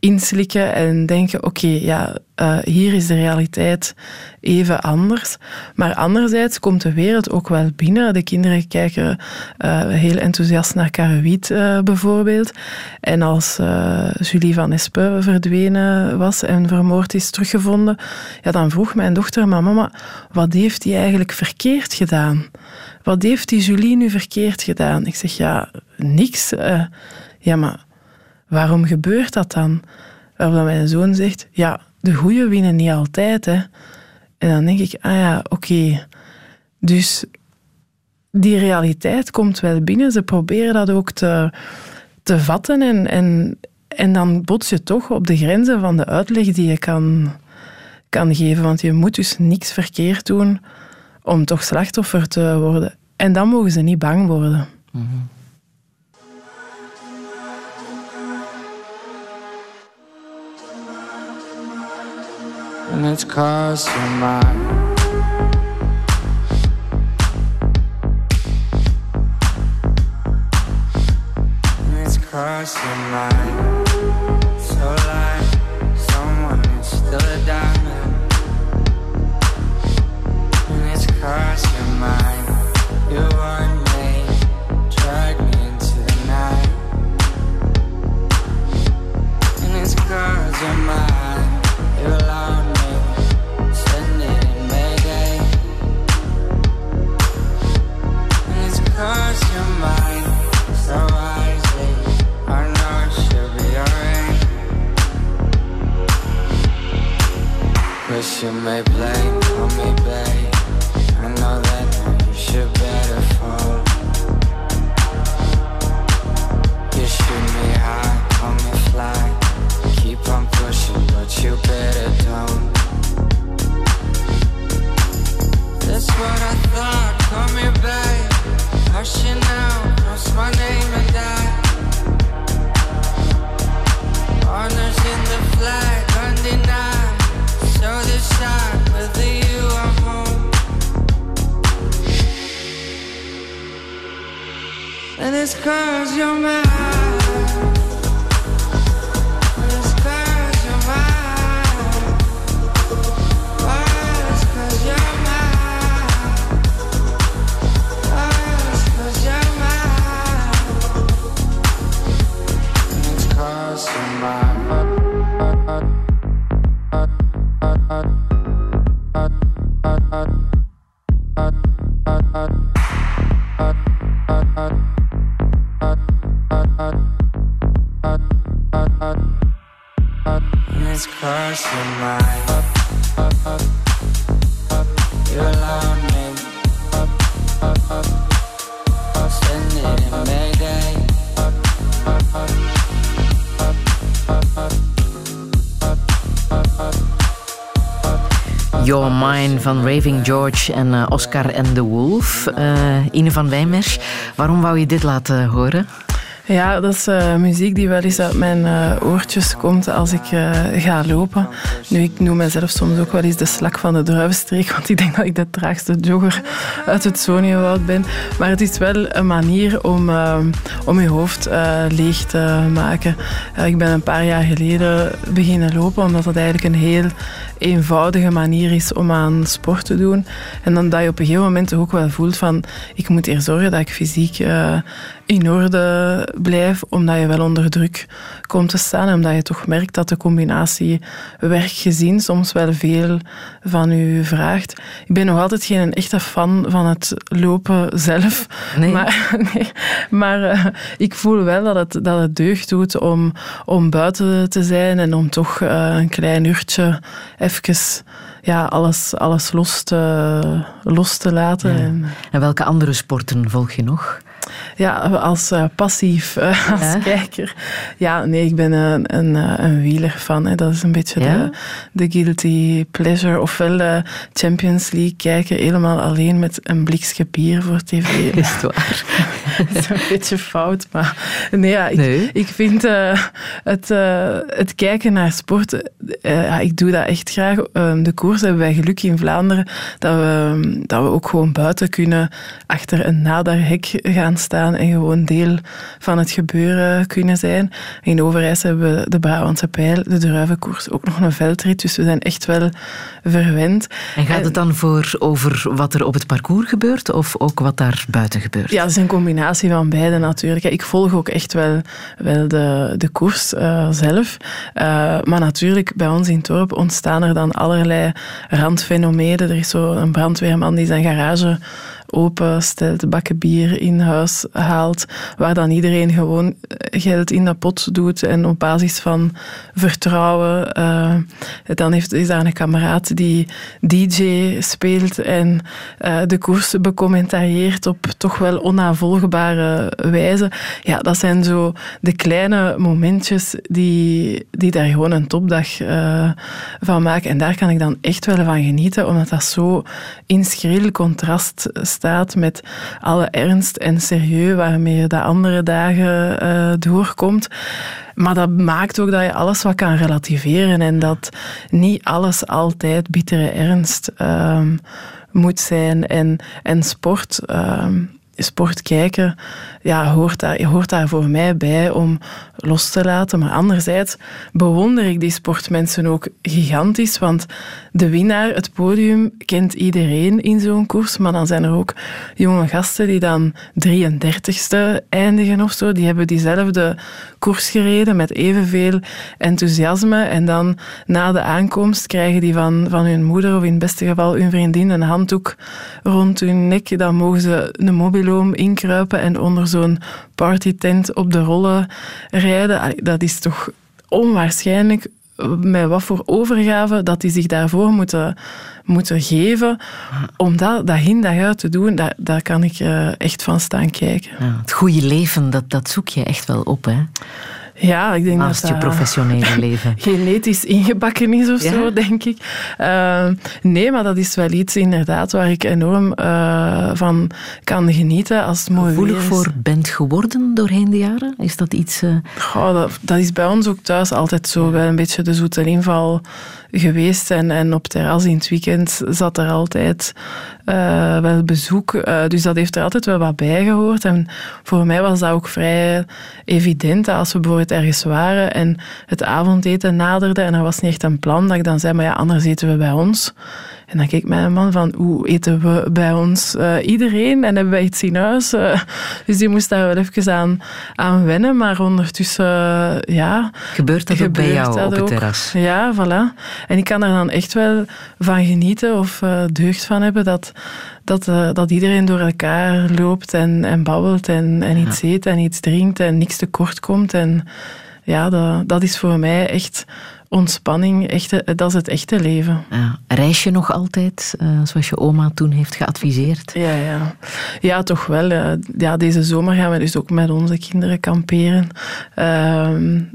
inslikken en denken: oké, ja, uh, hier is de realiteit even anders. Maar anderzijds komt de wereld ook wel binnen. De kinderen kijken uh, heel enthousiast naar Karawiet uh, bijvoorbeeld. En als Julie van Espe verdwenen was en vermoord is teruggevonden, ja, dan vroeg mijn dochter: maar mama, wat heeft hij eigenlijk verkeerd gedaan? Wat heeft die Julie nu verkeerd gedaan? Ik zeg: ja, niks. ja, maar waarom gebeurt dat dan? Waarop mijn zoon zegt, ja, de goeie winnen niet altijd. Hè. En dan denk ik, ah ja, oké. Dus die realiteit komt wel binnen. Ze proberen dat ook te, te vatten. En, en, en dan bots je toch op de grenzen van de uitleg die je kan, kan geven. Want je moet dus niks verkeerd doen om toch slachtoffer te worden. En dan mogen ze niet bang worden. Mm and it's you're mine. And you're. So like someone is still a diamond. And it's cause Wish you may blame on me, babe. I know that you should better fall. You shoot me high, call me fly. Keep on pushing, but you better don't. That's what I thought, call me back. Hushing out, cross my name and die. Honors in the flag, undenied. And it's cause you're mine. Mine van Raving George en uh, Oscar en the Wolf. Uh, Ine van Wijmers, waarom wou je dit laten horen? Ja, dat is uh, muziek die wel eens uit mijn oortjes komt als ik ga lopen. Nu, ik noem mezelf soms ook wel eens de slak van de druivenstreek, want ik denk dat ik de traagste jogger uit het Soniewoud ben. Maar het is wel een manier om, om je hoofd leeg te maken. ik ben een paar jaar geleden beginnen lopen, omdat dat eigenlijk een heel eenvoudige manier is om aan sport te doen. En dan dat je op een gegeven moment ook wel voelt van, ik moet hier zorgen dat ik fysiek in orde blijf, omdat je wel onder druk komt te staan en omdat je toch merkt dat de combinatie werkgezien soms wel veel van u vraagt. Ik ben nog altijd geen echte fan van het lopen zelf, nee. maar, nee, maar uh, ik voel wel dat het, dat het deugd doet om, om buiten te zijn en om toch uh, een klein uurtje even ja, alles, alles los, te, los te laten. Ja. En welke andere sporten volg je nog? Ja, als uh, passief, uh, als ja. kijker. Ja, nee, ik ben een, een, eh, een wieler van. Hè. Dat is een beetje ja? de, de guilty pleasure. Ofwel de Champions League kijken, helemaal alleen met een blikje bier voor tv. Is het waar? dat is een beetje fout, maar nee, ja, ik, nee. ik vind uh, het, het kijken naar sport, ja, ik doe dat echt graag. Ehm, de koers hebben wij geluk in Vlaanderen dat we, dat we ook gewoon buiten kunnen achter een naderhek gaan staan en gewoon deel van het gebeuren kunnen zijn. In Overijs hebben we de Brabantse Pijl, de druivenkoers, ook nog een veldrit. Dus we zijn echt wel verwend. En gaat het dan voor over wat er op het parcours gebeurt of ook wat daar buiten gebeurt? Ja, het is een combinatie van beide natuurlijk. Ik volg ook echt wel, wel de, de koers uh, zelf. Uh, maar natuurlijk, bij ons in het dorp ontstaan er dan allerlei randfenomenen. Er is zo een brandweerman die zijn garage open stelt, bakken bier in huis haalt, waar dan iedereen gewoon geld in de pot doet en op basis van vertrouwen. Uh, dan heeft, is daar een kameraad die DJ speelt en uh, de koers becommentarieert op toch wel onnavolgbare wijze. Ja, dat zijn zo de kleine momentjes die, die daar gewoon een topdag van maken. En daar kan ik dan echt wel van genieten, omdat dat zo in schril contrast staat met alle ernst en serieus waarmee je de andere dagen uh, doorkomt. Maar dat maakt ook dat je alles wat kan relativeren en dat niet alles altijd bittere ernst uh, moet zijn. En, en sport. Uh, sport kijken, ja, hoort, daar, hoort daar voor mij bij om los te laten. Maar anderzijds bewonder ik die sportmensen ook gigantisch, want de winnaar, het podium, kent iedereen in zo'n koers. Maar dan zijn er ook jonge gasten die dan 33ste eindigen of zo. Die hebben diezelfde koers gereden met evenveel enthousiasme. En dan na de aankomst krijgen die van, van hun moeder of in het beste geval hun vriendin een handdoek rond hun nek. Dan mogen ze een mobiloom inkruipen en onder zo'n partytent op de rollen rijden. Dat is toch onwaarschijnlijk met wat voor overgave dat die zich daarvoor moeten, moeten geven. Om dat dag in dag uit te doen, daar, daar kan ik uh, echt van staan kijken. Ja, het goede leven, dat, dat zoek je echt wel op, hè? Ja, ik denk Naast dat je professionele leven. genetisch ingebakken is of ja? zo, denk ik. Uh, nee, maar dat is wel iets inderdaad waar ik enorm uh, van kan genieten als het mooi Gevoelig voor bent geworden doorheen de jaren? Is dat iets... Uh... Goh, dat, dat, is bij ons ook thuis altijd zo, wel een beetje de zoete inval geweest. En, en op terras in het weekend zat er altijd uh, wel bezoek. Uh, dus dat heeft er altijd wel wat bij gehoord. En voor mij was dat ook vrij evident. Als we bijvoorbeeld ergens waren en het avondeten naderde en er was niet echt een plan, dat ik dan zei, maar ja, anders eten we bij ons. En dan keek mijn man van, hoe eten we bij ons uh, iedereen? En hebben wij iets in huis? Uh, dus die moest daar wel even aan, aan wennen. Maar ondertussen, uh, ja... Gebeurt dat gebeurt ook bij jou op het terras? Ja, voilà. En ik kan er dan echt wel van genieten of deugd van hebben dat, dat, dat iedereen door elkaar loopt en, en babbelt en, en iets ja. eet en iets drinkt en niks tekort komt. En ja, dat, dat is voor mij echt ontspanning, echte, dat is het echte leven. Ja. Reis je nog altijd, uh, zoals je oma toen heeft geadviseerd? Ja, ja. ja toch wel. Uh, ja, deze zomer gaan we dus ook met onze kinderen kamperen. Uh,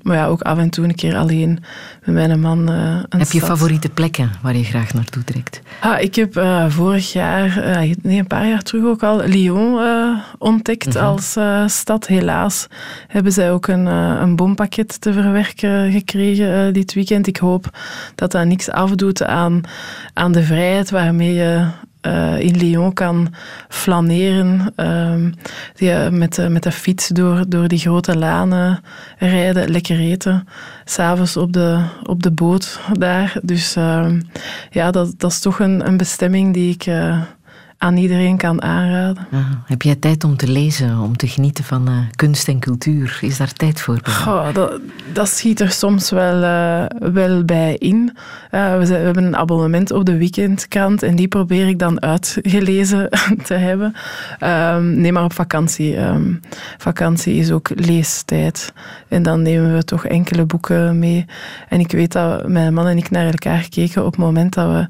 maar ja, ook af en toe een keer alleen met mijn man. eh, heb je stad. favoriete plekken waar je graag naartoe trekt? Ah, ik heb vorig jaar, nee, een paar jaar terug ook al, Lyon ontdekt -hmm. als stad. Helaas hebben zij ook een, een bompakket te verwerken gekregen dit weekend. Ik hoop dat dat niks afdoet aan, aan de vrijheid waarmee je uh, in Lyon kan flaneren, uh, die, met, uh, met de fiets door, door die grote lanen rijden, lekker eten, s'avonds op de, op de boot daar. Dus ehm, ja, dat, dat is toch een, een bestemming die ik aan iedereen kan aanraden. Ah, heb jij tijd om te lezen, om te genieten van uh, kunst en cultuur? Is daar tijd voor? Goh, dat, dat schiet er soms wel, uh, wel bij in. Uh, we, zijn, we, hebben een abonnement op de weekendkrant en die probeer ik dan uitgelezen te hebben. Um, nee, maar op vakantie. Um, vakantie is ook leestijd. En dan nemen we toch enkele boeken mee. En ik weet dat mijn man en ik naar elkaar keken op het moment dat we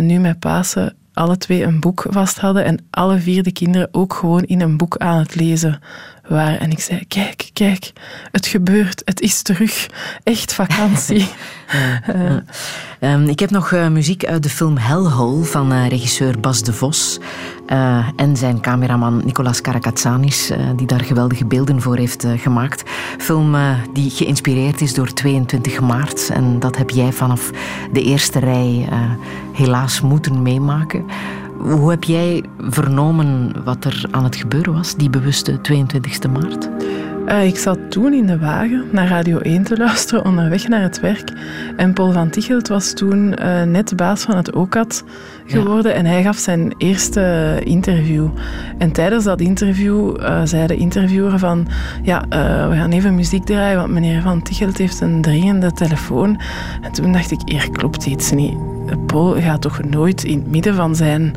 nu met Pasen alle twee een boek vast hadden en alle vier de kinderen ook gewoon in een boek aan het lezen waren. En ik zei, kijk, kijk, het gebeurt, het is terug, echt vakantie. Um, ik heb nog uh, muziek uit de film Hellhole van uh, regisseur Bas de Vos uh, en zijn cameraman Nicolas Karakatsanis, die daar geweldige beelden voor heeft gemaakt. Film die geïnspireerd is door 22 maart en dat heb jij vanaf de eerste rij helaas moeten meemaken. Hoe heb jij vernomen wat er aan het gebeuren was, die bewuste 22e maart? Uh, ik zat toen in de wagen naar Radio 1 te luisteren onderweg naar het werk. En Paul van Tichelt was toen uh, net baas van het OCAT geworden ja. en hij gaf zijn eerste interview. En tijdens dat interview uh, zei de interviewer van ja, we gaan even muziek draaien, want meneer van Tichelt heeft een dringende telefoon. En toen dacht ik, hier klopt iets niet. Paul gaat toch nooit in het midden van zijn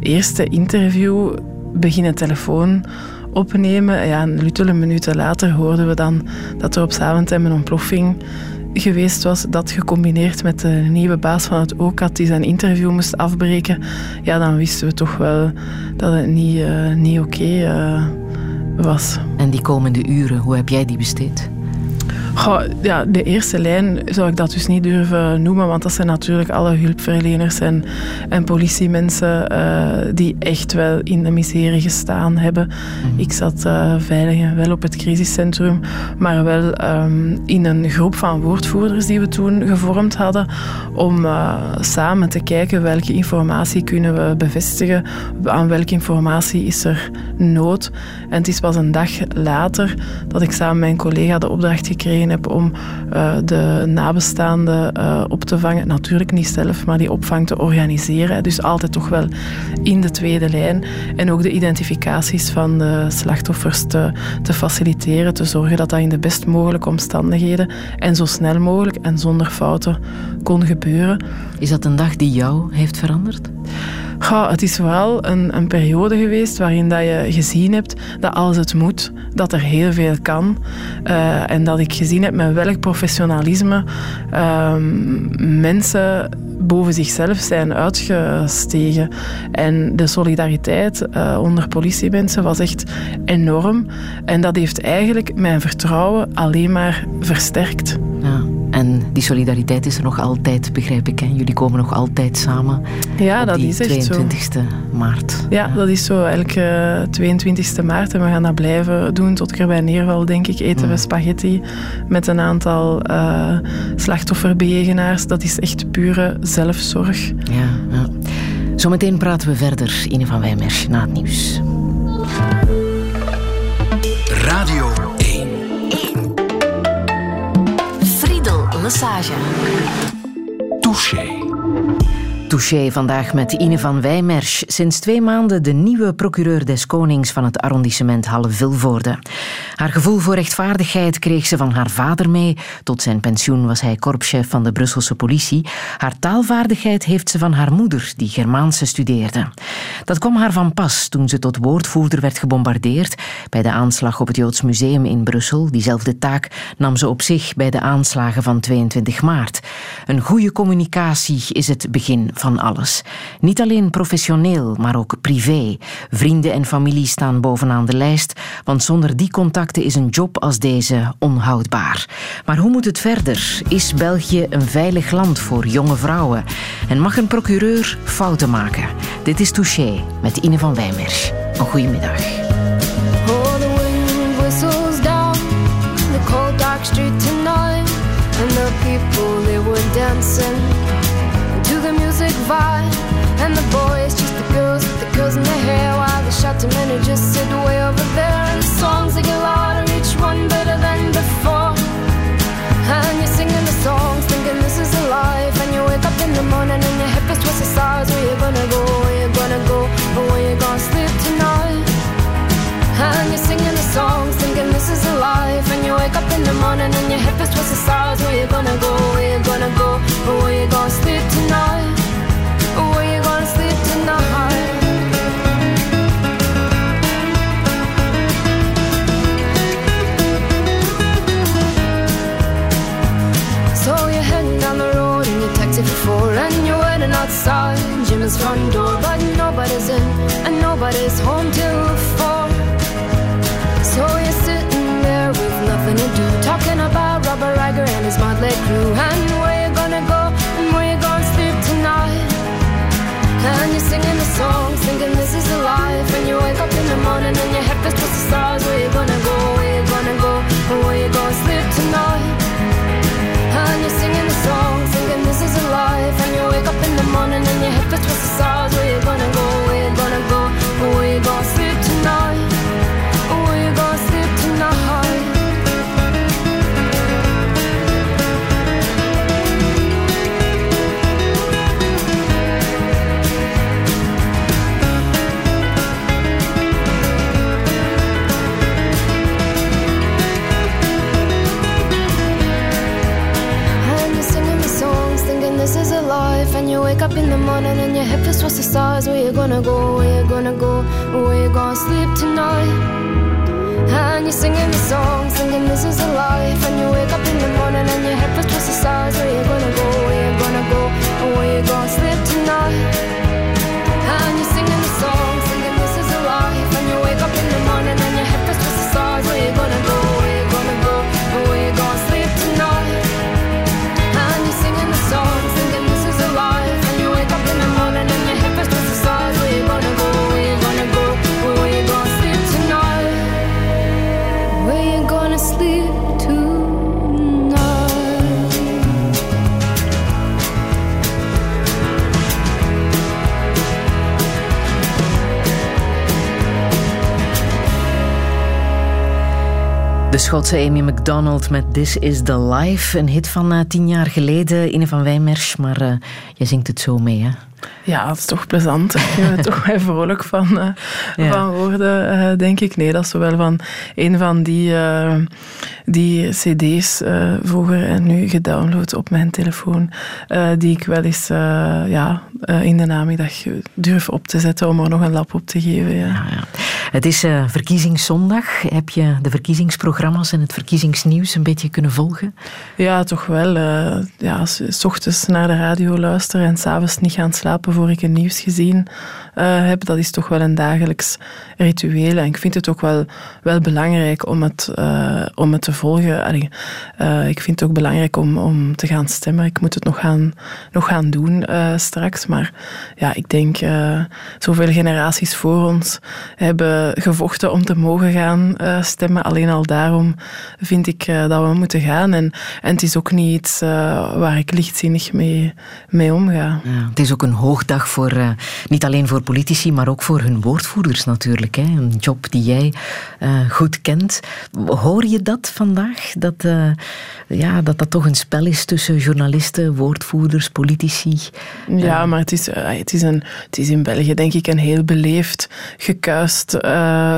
eerste interview beginnen telefoon opnemen. Ja, en luttele minuten later hoorden we dan dat er op Zaventem een ontploffing geweest was. Dat gecombineerd met de nieuwe baas van het OCAT die zijn interview moest afbreken. Ja, dan wisten we toch wel dat het niet, uh, niet oké uh, was. En die komende uren, hoe heb jij die besteed? Goh, ja, de eerste lijn zou ik dat dus niet durven noemen, want dat zijn natuurlijk alle hulpverleners en, en politiemensen uh, die echt wel in de miserie gestaan hebben. Mm. Ik zat uh, veilig en wel op het crisiscentrum, maar wel um, in een groep van woordvoerders die we toen gevormd hadden, om uh, samen te kijken welke informatie kunnen we bevestigen, aan welke informatie is er nood. En het is pas een dag later dat ik samen met mijn collega de opdracht gekregen heb om uh, de nabestaanden uh, op te vangen. Natuurlijk niet zelf, maar die opvang te organiseren. Dus altijd toch wel in de tweede lijn. En ook de identificaties van de slachtoffers te, te faciliteren. Te zorgen dat dat in de best mogelijke omstandigheden en zo snel mogelijk en zonder fouten kon gebeuren. Is dat een dag die jou heeft veranderd? Ja, het is vooral een, een, periode geweest waarin dat je gezien hebt dat als het moet, dat er heel veel kan. Uh, en dat ik gezien heb met welk professionalisme uh, mensen boven zichzelf zijn uitgestegen. En de solidariteit uh, onder politiemensen was echt enorm. En dat heeft eigenlijk mijn vertrouwen alleen maar versterkt. Ja. En die solidariteit is er nog altijd, begrijp ik. Hè? Jullie komen nog altijd samen. Ja, dat die is echt 22e maart. Ja, dat is zo. Elke 22e maart. En we gaan dat blijven doen tot ik erbij neerval, denk ik. Eten we mm. spaghetti met een aantal uh, slachtofferbejegenaars. Dat is echt pure zelfzorg. Ja, ja. Zometeen praten we verder, Ine van Wijmers, na het nieuws. Massage. Touché. Touché vandaag met Ine van Wijmersch. Sinds twee maanden de nieuwe procureur des Konings van het arrondissement Halle-Vilvoorde. Haar gevoel voor rechtvaardigheid kreeg ze van haar vader mee. Tot zijn pensioen was hij korpschef van de Brusselse politie. Haar taalvaardigheid heeft ze van haar moeder, die Germaanse studeerde. Dat kwam haar van pas toen ze tot woordvoerder werd gebombardeerd bij de aanslag op het Joods Museum in Brussel. Diezelfde taak nam ze op zich bij de aanslagen van 22 maart. Een goede communicatie is het begin van alles. Niet alleen professioneel, maar ook privé. Vrienden en familie staan bovenaan de lijst, want zonder die contacten is een job als deze onhoudbaar. Maar hoe moet het verder? Is België een veilig land voor jonge vrouwen? En mag een procureur fouten maken? Dit is Touché met Ine van Wijmers. Een goede middag. people were dancing the in their hair. While the shot to men just sit way over there. And the songs they get louder, each one better than before. And you're singing the songs, thinking this is a life. And you wake up in the morning and your hip is twisted sides. Where you gonna go? Where you gonna go? Or where you gonna sleep tonight? And you're singing the songs, thinking this is a life. And you wake up in the morning and your hip is twisted sides. Jim's front door, but nobody's in and nobody's home till four. So you're sitting there with nothing to do, talking about Robert Riger and his motley crew, and where you gonna go and where you gonna sleep tonight. And you're singing the song, thinking this is a life, and you wake up in the morning and your head feels just the stars. Where you gonna go? Where you gonna go? And where you gonna sleep tonight? And you're singing the song, thinking this is a life, and you wake up in the morning and your hip, it twists the stars. Where you gonna go? Where you gonna go? Where you gonna sleep tonight? Wake up in the morning and your head feels towards the stars. Where you gonna go? Where you gonna go? Where you gonna sleep tonight? And you're singing the song, singing this is a life. And you wake up in the morning and your head feels towards the stars. Where you gonna go? Where you gonna go? Where you gonna sleep tonight? Schotse Amy MacDonald met This Is The Life. Een hit van eh, tien jaar geleden, Ine van Wijmersch. Maar eh jij zingt het zo mee, hè? Ja, dat is toch plezant. Ik ben er toch wel vrolijk van, Ja. van worden, denk ik. Nee, dat is wel van een van die, die cd's vroeger en nu gedownload op mijn telefoon, die ik wel eens ja, in de namiddag durf op te zetten om er nog een lap op te geven. Ja. Ja, ja. Het is eh, verkiezingszondag. Heb je de verkiezingsprogramma's en het verkiezingsnieuws een beetje kunnen volgen? Ja, toch wel. eh, ja, s, ochtends naar de radio luisteren en s'avonds niet gaan slapen voor ik een nieuws gezien heb. Dat is toch wel een dagelijks ritueel. En ik vind het ook wel, wel belangrijk om het, eh, om het te volgen. Eh, ik vind het ook belangrijk om, om te gaan stemmen. Ik moet het nog gaan, nog gaan doen eh, straks. Maar ja, ik denk zoveel generaties voor ons hebben gevochten om te mogen gaan stemmen. Alleen al daarom vind ik dat we moeten gaan. En, en het is ook niet iets waar ik lichtzinnig mee, mee omga. Het is ook een hoogdag voor, niet alleen voor politici, maar ook voor hun woordvoerders natuurlijk. Hè? Een job die jij uh, goed kent. Hoor je dat vandaag? Dat, uh, ja, dat dat toch een spel is tussen journalisten, woordvoerders, politici? Ja, maar het is, het, is een, het is in België denk ik een heel beleefd, gekuist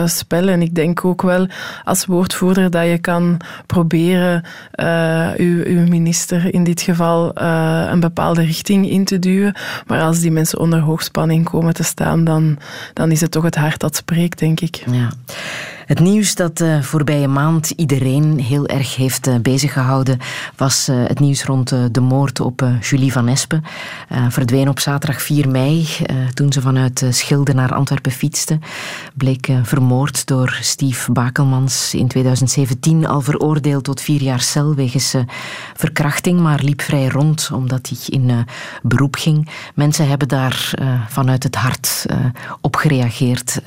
spel. En ik denk ook wel als woordvoerder dat je kan proberen uw, uw, minister in dit geval een bepaalde richting in te duwen. Maar als die mensen onder hoogspanning komen te staan, dan, dan is het toch het hart dat spreekt, denk ik. Ja. Het nieuws dat uh, voorbije maand iedereen heel erg heeft uh, beziggehouden was uh, het nieuws rond de moord op Julie van Espen. verdween op zaterdag 4 mei toen ze vanuit Schilde naar Antwerpen fietste. Bleek vermoord door Steve Bakelmans in 2017 al veroordeeld tot vier jaar cel wegens verkrachting, maar liep vrij rond omdat hij in beroep ging. Mensen hebben daar vanuit het hart op gereageerd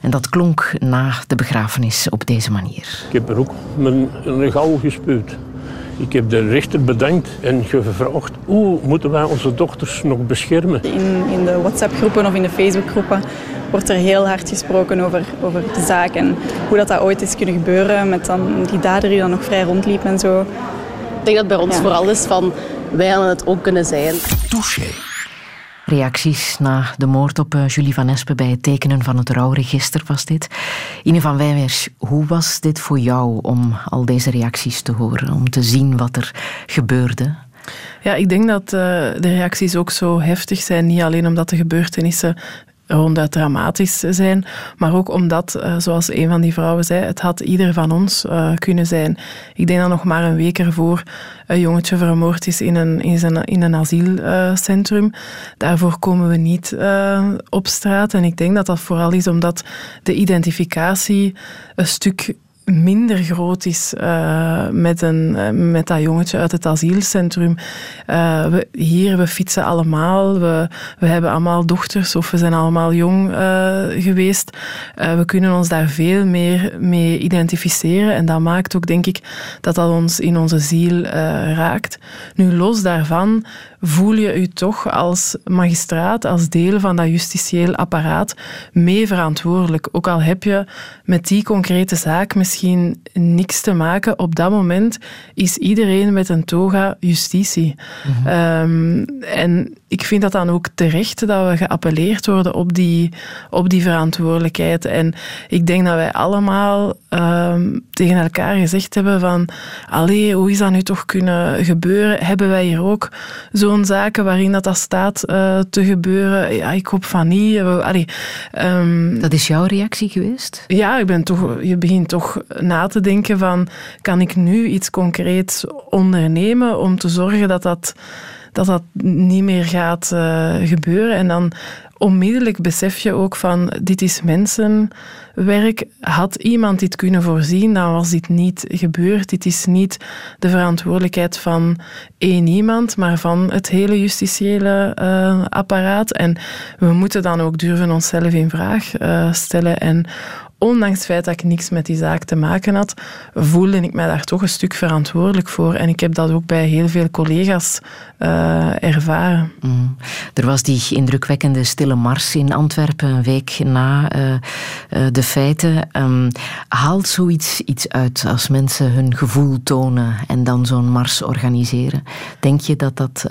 en dat klonk na de begrafenis op deze manier. Ik heb er ook mijn regal gespuwd. Ik heb de rechter bedankt en gevraagd hoe moeten wij onze dochters nog beschermen. In, in de WhatsApp-groepen of in de Facebook-groepen wordt er heel hard gesproken over, over de zaak en hoe dat, dat ooit is kunnen gebeuren met dan die dader die dan nog vrij rondliep en zo. Ik denk dat bij ons ja. vooral is van wij hadden het ook kunnen zijn. Touché. Reacties na de moord op uh, Julie van Espen bij het tekenen van het rouwregister was dit. Ine van Wijnwers, hoe was dit voor jou om al deze reacties te horen, om te zien wat er gebeurde? Ja, ik denk dat uh, de reacties ook zo heftig zijn, niet alleen omdat de gebeurtenissen ronduit dramatisch zijn, maar ook omdat, uh, zoals een van die vrouwen zei, het had ieder van ons uh, kunnen zijn. Ik denk dat nog maar een week ervoor een jongetje vermoord is in een, in een, in een asielcentrum. Daarvoor komen we niet uh, op straat. En ik denk dat dat vooral is omdat de identificatie een stuk minder groot is uh, met, een, uh, met dat jongetje uit het asielcentrum. Uh, we, hier, we fietsen allemaal, we, we hebben allemaal dochters of we zijn allemaal jong geweest. we kunnen ons daar veel meer mee identificeren en dat maakt ook, denk ik, dat dat ons in onze ziel raakt. Nu, los daarvan voel je u toch als magistraat, als deel van dat justitieel apparaat, mee verantwoordelijk. Ook al heb je met die concrete zaak misschien niks te maken, op dat moment is iedereen met een toga justitie. Mm -hmm. um, en ik vind dat dan ook terecht dat we geappelleerd worden op die, op die verantwoordelijkheid. En ik denk dat wij allemaal ehm, tegen elkaar gezegd hebben van allee, hoe is dat nu toch kunnen gebeuren? Hebben wij hier ook zo'n zaken waarin dat, dat staat eh, te gebeuren? Ja, ik hoop van niet. Allee, ehm, dat is jouw reactie geweest? Ja, ik ben toch, je begint toch na te denken van kan ik nu iets concreets ondernemen om te zorgen dat dat dat dat niet meer gaat uh, gebeuren. En dan onmiddellijk besef je ook van dit is mensenwerk. Had iemand dit kunnen voorzien, dan was dit niet gebeurd. Dit is niet de verantwoordelijkheid van één iemand, maar van het hele justitiële uh, apparaat. En we moeten dan ook durven onszelf in vraag uh, stellen en ondanks het feit dat ik niks met die zaak te maken had, voelde ik mij daar toch een stuk verantwoordelijk voor. En ik heb dat ook bij heel veel collega's uh, ervaren. Mm. Er was die indrukwekkende stille mars in Antwerpen een week na uh, uh, de feiten. Um, haalt zoiets iets uit als mensen hun gevoel tonen en dan zo'n mars organiseren? Denk je dat dat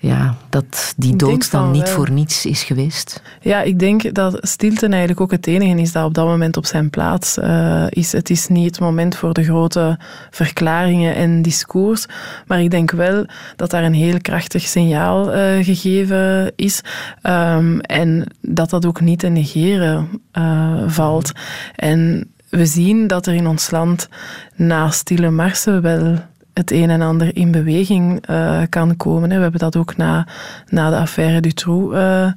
ja, dat die dood dan niet voor niets is geweest? Ja, ik denk dat stilte eigenlijk ook het enige is dat op dat moment op zijn plaats uh, is. Het is niet het moment voor de grote verklaringen en discours, maar ik denk wel dat daar een heel krachtig signaal uh, gegeven is um, en dat dat ook niet te negeren uh, valt. En we zien dat er in ons land na stille marsen wel het een en ander in beweging uh, kan komen. We hebben dat ook na, na de affaire Dutroux uh,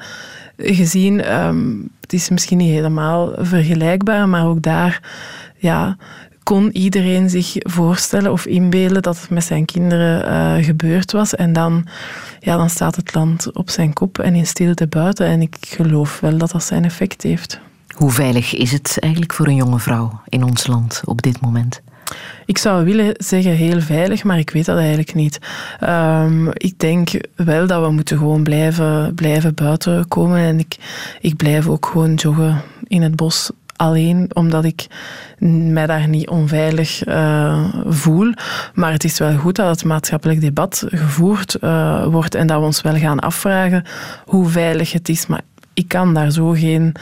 gezien. Um, het is misschien niet helemaal vergelijkbaar, maar ook daar ja, kon iedereen zich voorstellen of inbeelden dat het met zijn kinderen uh, gebeurd was. En dan, ja, dan staat het land op zijn kop en in stilte buiten. En ik geloof wel dat dat zijn effect heeft. Hoe veilig is het eigenlijk voor een jonge vrouw in ons land op dit moment? Ik zou willen zeggen heel veilig, maar ik weet dat eigenlijk niet. Um, ik denk wel dat we moeten gewoon blijven, blijven buiten komen. En ik, ik blijf ook gewoon joggen in het bos alleen omdat ik mij daar niet onveilig uh, voel. Maar het is wel goed dat het maatschappelijk debat gevoerd uh, wordt en dat we ons wel gaan afvragen hoe veilig het is. Maar ik kan daar zo geen,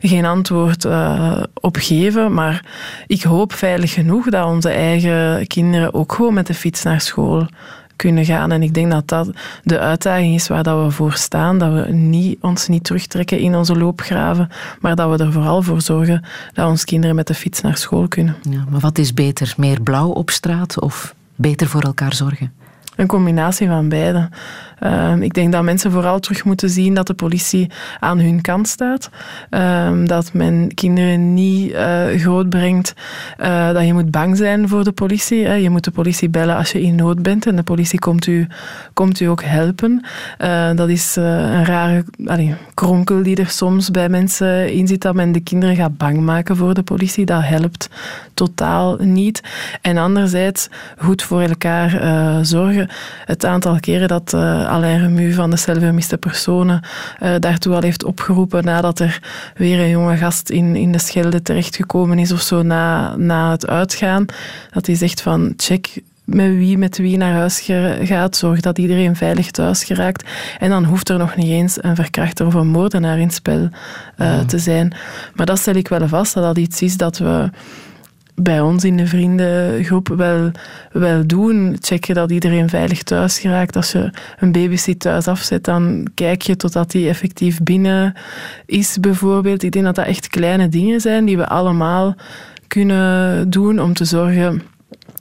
geen antwoord uh, op geven. Maar ik hoop veilig genoeg dat onze eigen kinderen ook gewoon met de fiets naar school kunnen gaan. En ik denk dat dat de uitdaging is waar dat we voor staan. Dat we niet, ons niet terugtrekken in onze loopgraven, maar dat we er vooral voor zorgen dat onze kinderen met de fiets naar school kunnen. Ja, maar wat is beter? Meer blauw op straat of beter voor elkaar zorgen? Een combinatie van beide. Uh, ik denk dat mensen vooral terug moeten zien dat de politie aan hun kant staat. Uh, dat men kinderen niet uh, grootbrengt. Uh, dat je moet bang zijn voor de politie. Hè. Je moet de politie bellen als je in nood bent. En de politie komt u, komt u ook helpen. Uh, dat is een rare kronkel die er soms bij mensen in zit. Dat men de kinderen gaat bang maken voor de politie. Dat helpt totaal niet. En anderzijds goed voor elkaar zorgen. Het aantal keren dat Alain Remu van de Celvermiste Personen uh, daartoe al heeft opgeroepen nadat er weer een jonge gast in, in de Schelde terechtgekomen is of zo na, na het uitgaan. Dat hij zegt van check met wie met wie naar huis gaat, zorg dat iedereen veilig thuis geraakt. En dan hoeft er nog niet eens een verkrachter of een moordenaar in het spel uh, te zijn. Maar dat stel ik wel vast, dat dat iets is dat we bij ons in de vriendengroep wel, wel doen. Checken dat iedereen veilig thuis geraakt. Als je een babysit thuis afzet, dan kijk je totdat die effectief binnen is, bijvoorbeeld. Ik denk dat dat echt kleine dingen zijn die we allemaal kunnen doen om te zorgen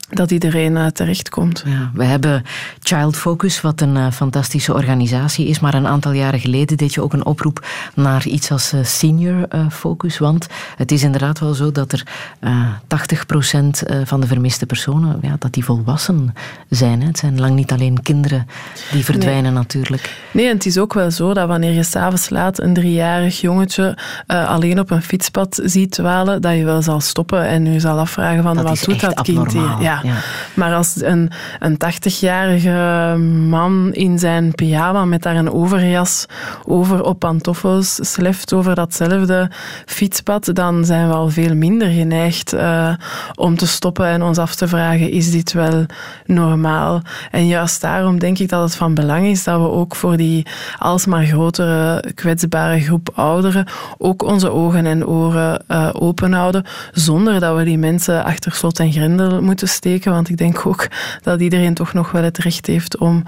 dat iedereen uh, terechtkomt. Ja, we hebben Child Focus, wat een uh, fantastische organisatie is, maar een aantal jaren geleden deed je ook een oproep naar iets als uh, Senior Focus, want het is inderdaad wel zo dat er 80% van de vermiste personen, ja, dat die volwassen zijn. Hè. Het zijn lang niet alleen kinderen die verdwijnen nee. natuurlijk. Nee, en het is ook wel zo dat wanneer je s'avonds laat een driejarig jongetje alleen op een fietspad ziet dwalen, dat je wel zal stoppen en je zal afvragen van dat wat doet dat abnormaal. kind hier? Ja, ja. Maar als een, een 80-jarige man in zijn pyjama met daar een overjas over op pantoffels sleft over datzelfde fietspad, dan zijn we al veel minder geneigd uh, om te stoppen en ons af te vragen, is dit wel normaal? En juist daarom denk ik dat het van belang is dat we ook voor die alsmaar grotere kwetsbare groep ouderen ook onze ogen en oren uh, open houden, zonder dat we die mensen achter slot en grendel moeten steken. Want ik denk ook dat iedereen toch nog wel het recht heeft om,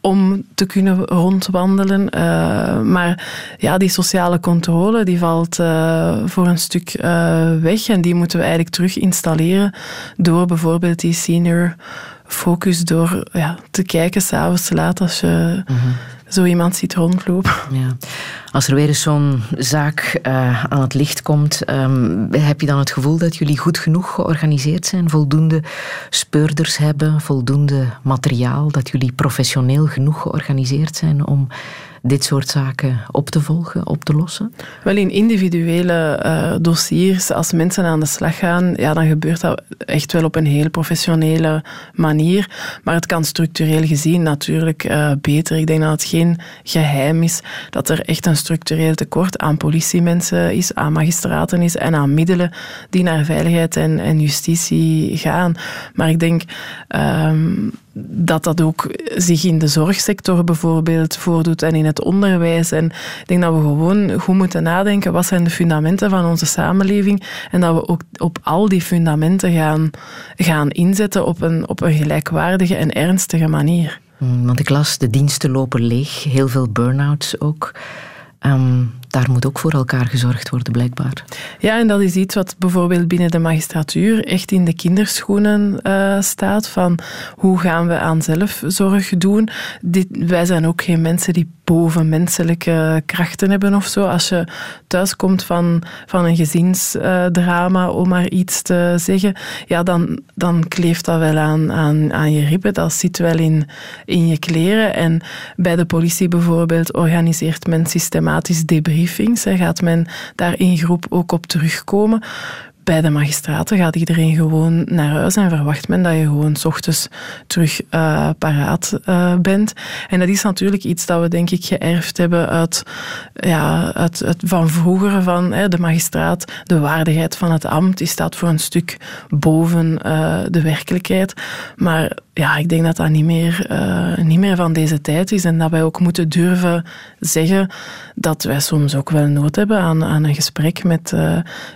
om te kunnen rondwandelen. Uh, maar ja, die sociale controle die valt uh, voor een stuk weg. En die moeten we eigenlijk terug installeren door bijvoorbeeld die senior focus door ja, te kijken s'avonds laat als je -hmm. Zo iemand ziet rondlopen. Ja. Als er weer eens zo'n zaak uh, aan het licht komt, um, heb je dan het gevoel dat jullie goed genoeg georganiseerd zijn? Voldoende speurders hebben, voldoende materiaal, dat jullie professioneel genoeg georganiseerd zijn om dit soort zaken op te volgen, op te lossen? Wel, in individuele uh, dossiers, als mensen aan de slag gaan, ja, dan gebeurt dat echt wel op een heel professionele manier. Maar het kan structureel gezien natuurlijk uh, beter. Ik denk dat het geen geheim is dat er echt een structureel tekort aan politiemensen is, aan magistraten is en aan middelen die naar veiligheid en, en justitie gaan. Maar ik denk um, dat dat ook zich in de zorgsector bijvoorbeeld voordoet en in het onderwijs. En ik denk dat we gewoon goed moeten nadenken wat zijn de fundamenten van onze samenleving en dat we ook op al die fundamenten gaan, gaan inzetten op een, op een gelijkwaardige en ernstige manier. Want ik las, de diensten lopen leeg, heel veel burn-outs ook. Um, daar moet ook voor elkaar gezorgd worden, blijkbaar. Ja, en dat is iets wat bijvoorbeeld binnen de magistratuur echt in de kinderschoenen uh, staat. Van hoe gaan we aan zelfzorg doen? Dit, wij zijn ook geen mensen die bovenmenselijke krachten hebben of zo. Als je thuiskomt van, van een gezinsdrama, om maar iets te zeggen, ja, dan, dan kleeft dat wel aan, aan, aan je ribben. Dat zit wel in, in je kleren. En bij de politie bijvoorbeeld organiseert men systematisch debriefings. Gaat men daar in groep ook op terugkomen bij de magistraten gaat iedereen gewoon naar huis en verwacht men dat je gewoon s ochtends terug uh, paraat uh, bent. En dat is natuurlijk iets dat we denk ik geërfd hebben uit, ja, uit, van vroeger van hè, de magistraat. De waardigheid van het ambt die staat voor een stuk boven uh, de werkelijkheid. Maar ja, ik denk dat dat niet meer, niet meer van deze tijd is en dat wij ook moeten durven zeggen dat wij soms ook wel nood hebben aan, aan een gesprek met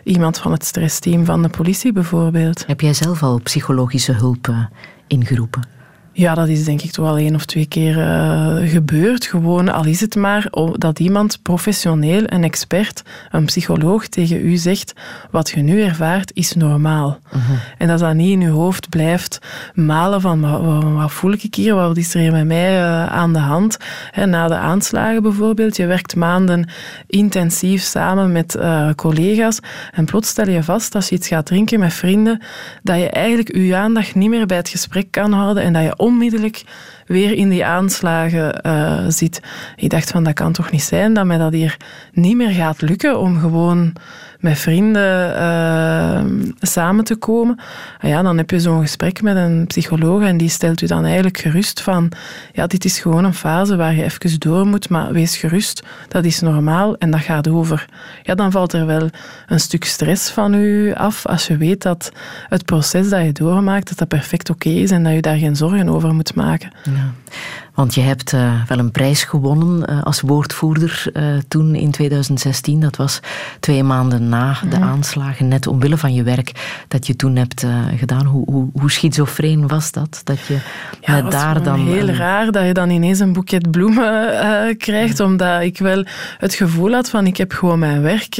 iemand van het stressteam van de politie bijvoorbeeld. Heb jij zelf al psychologische hulp uh, ingeroepen? Ja, dat is denk ik toch al één of twee keer uh, gebeurd. Gewoon, al is het maar dat iemand professioneel, een expert, een psycholoog tegen u zegt, wat je nu ervaart is normaal. Uh -huh. En dat dat niet in uw hoofd blijft malen van, wat, wat voel ik hier, wat is er hier met mij uh, aan de hand. He, na de aanslagen bijvoorbeeld, je werkt maanden intensief samen met uh, collega's en plots stel je vast, als je iets gaat drinken met vrienden, dat je eigenlijk je aandacht niet meer bij het gesprek kan houden en dat je onmiddellijk weer in die aanslagen uh, zit. Ik dacht van, dat kan toch niet zijn dat mij dat hier niet meer gaat lukken om gewoon met vrienden uh, samen te komen. En ja, dan heb je zo'n gesprek met een psycholoog en die stelt u dan eigenlijk gerust van, ja, dit is gewoon een fase waar je even door moet, maar wees gerust, dat is normaal en dat gaat over. Ja, dan valt er wel een stuk stress van u af als je weet dat het proces dat je doormaakt, dat dat perfect oké is en dat je daar geen zorgen over moet maken. Ja. Want je hebt uh, wel een prijs gewonnen uh, als woordvoerder uh, toen in 2016. Dat was twee maanden na de Mhm. aanslagen, net omwille van je werk dat je toen hebt gedaan. Hoe, hoe, hoe schizofreen was dat? Dat je ja, dat daar dan. heel raar dat je dan ineens een boeket bloemen krijgt, omdat ik wel het gevoel had van ik heb gewoon mijn werk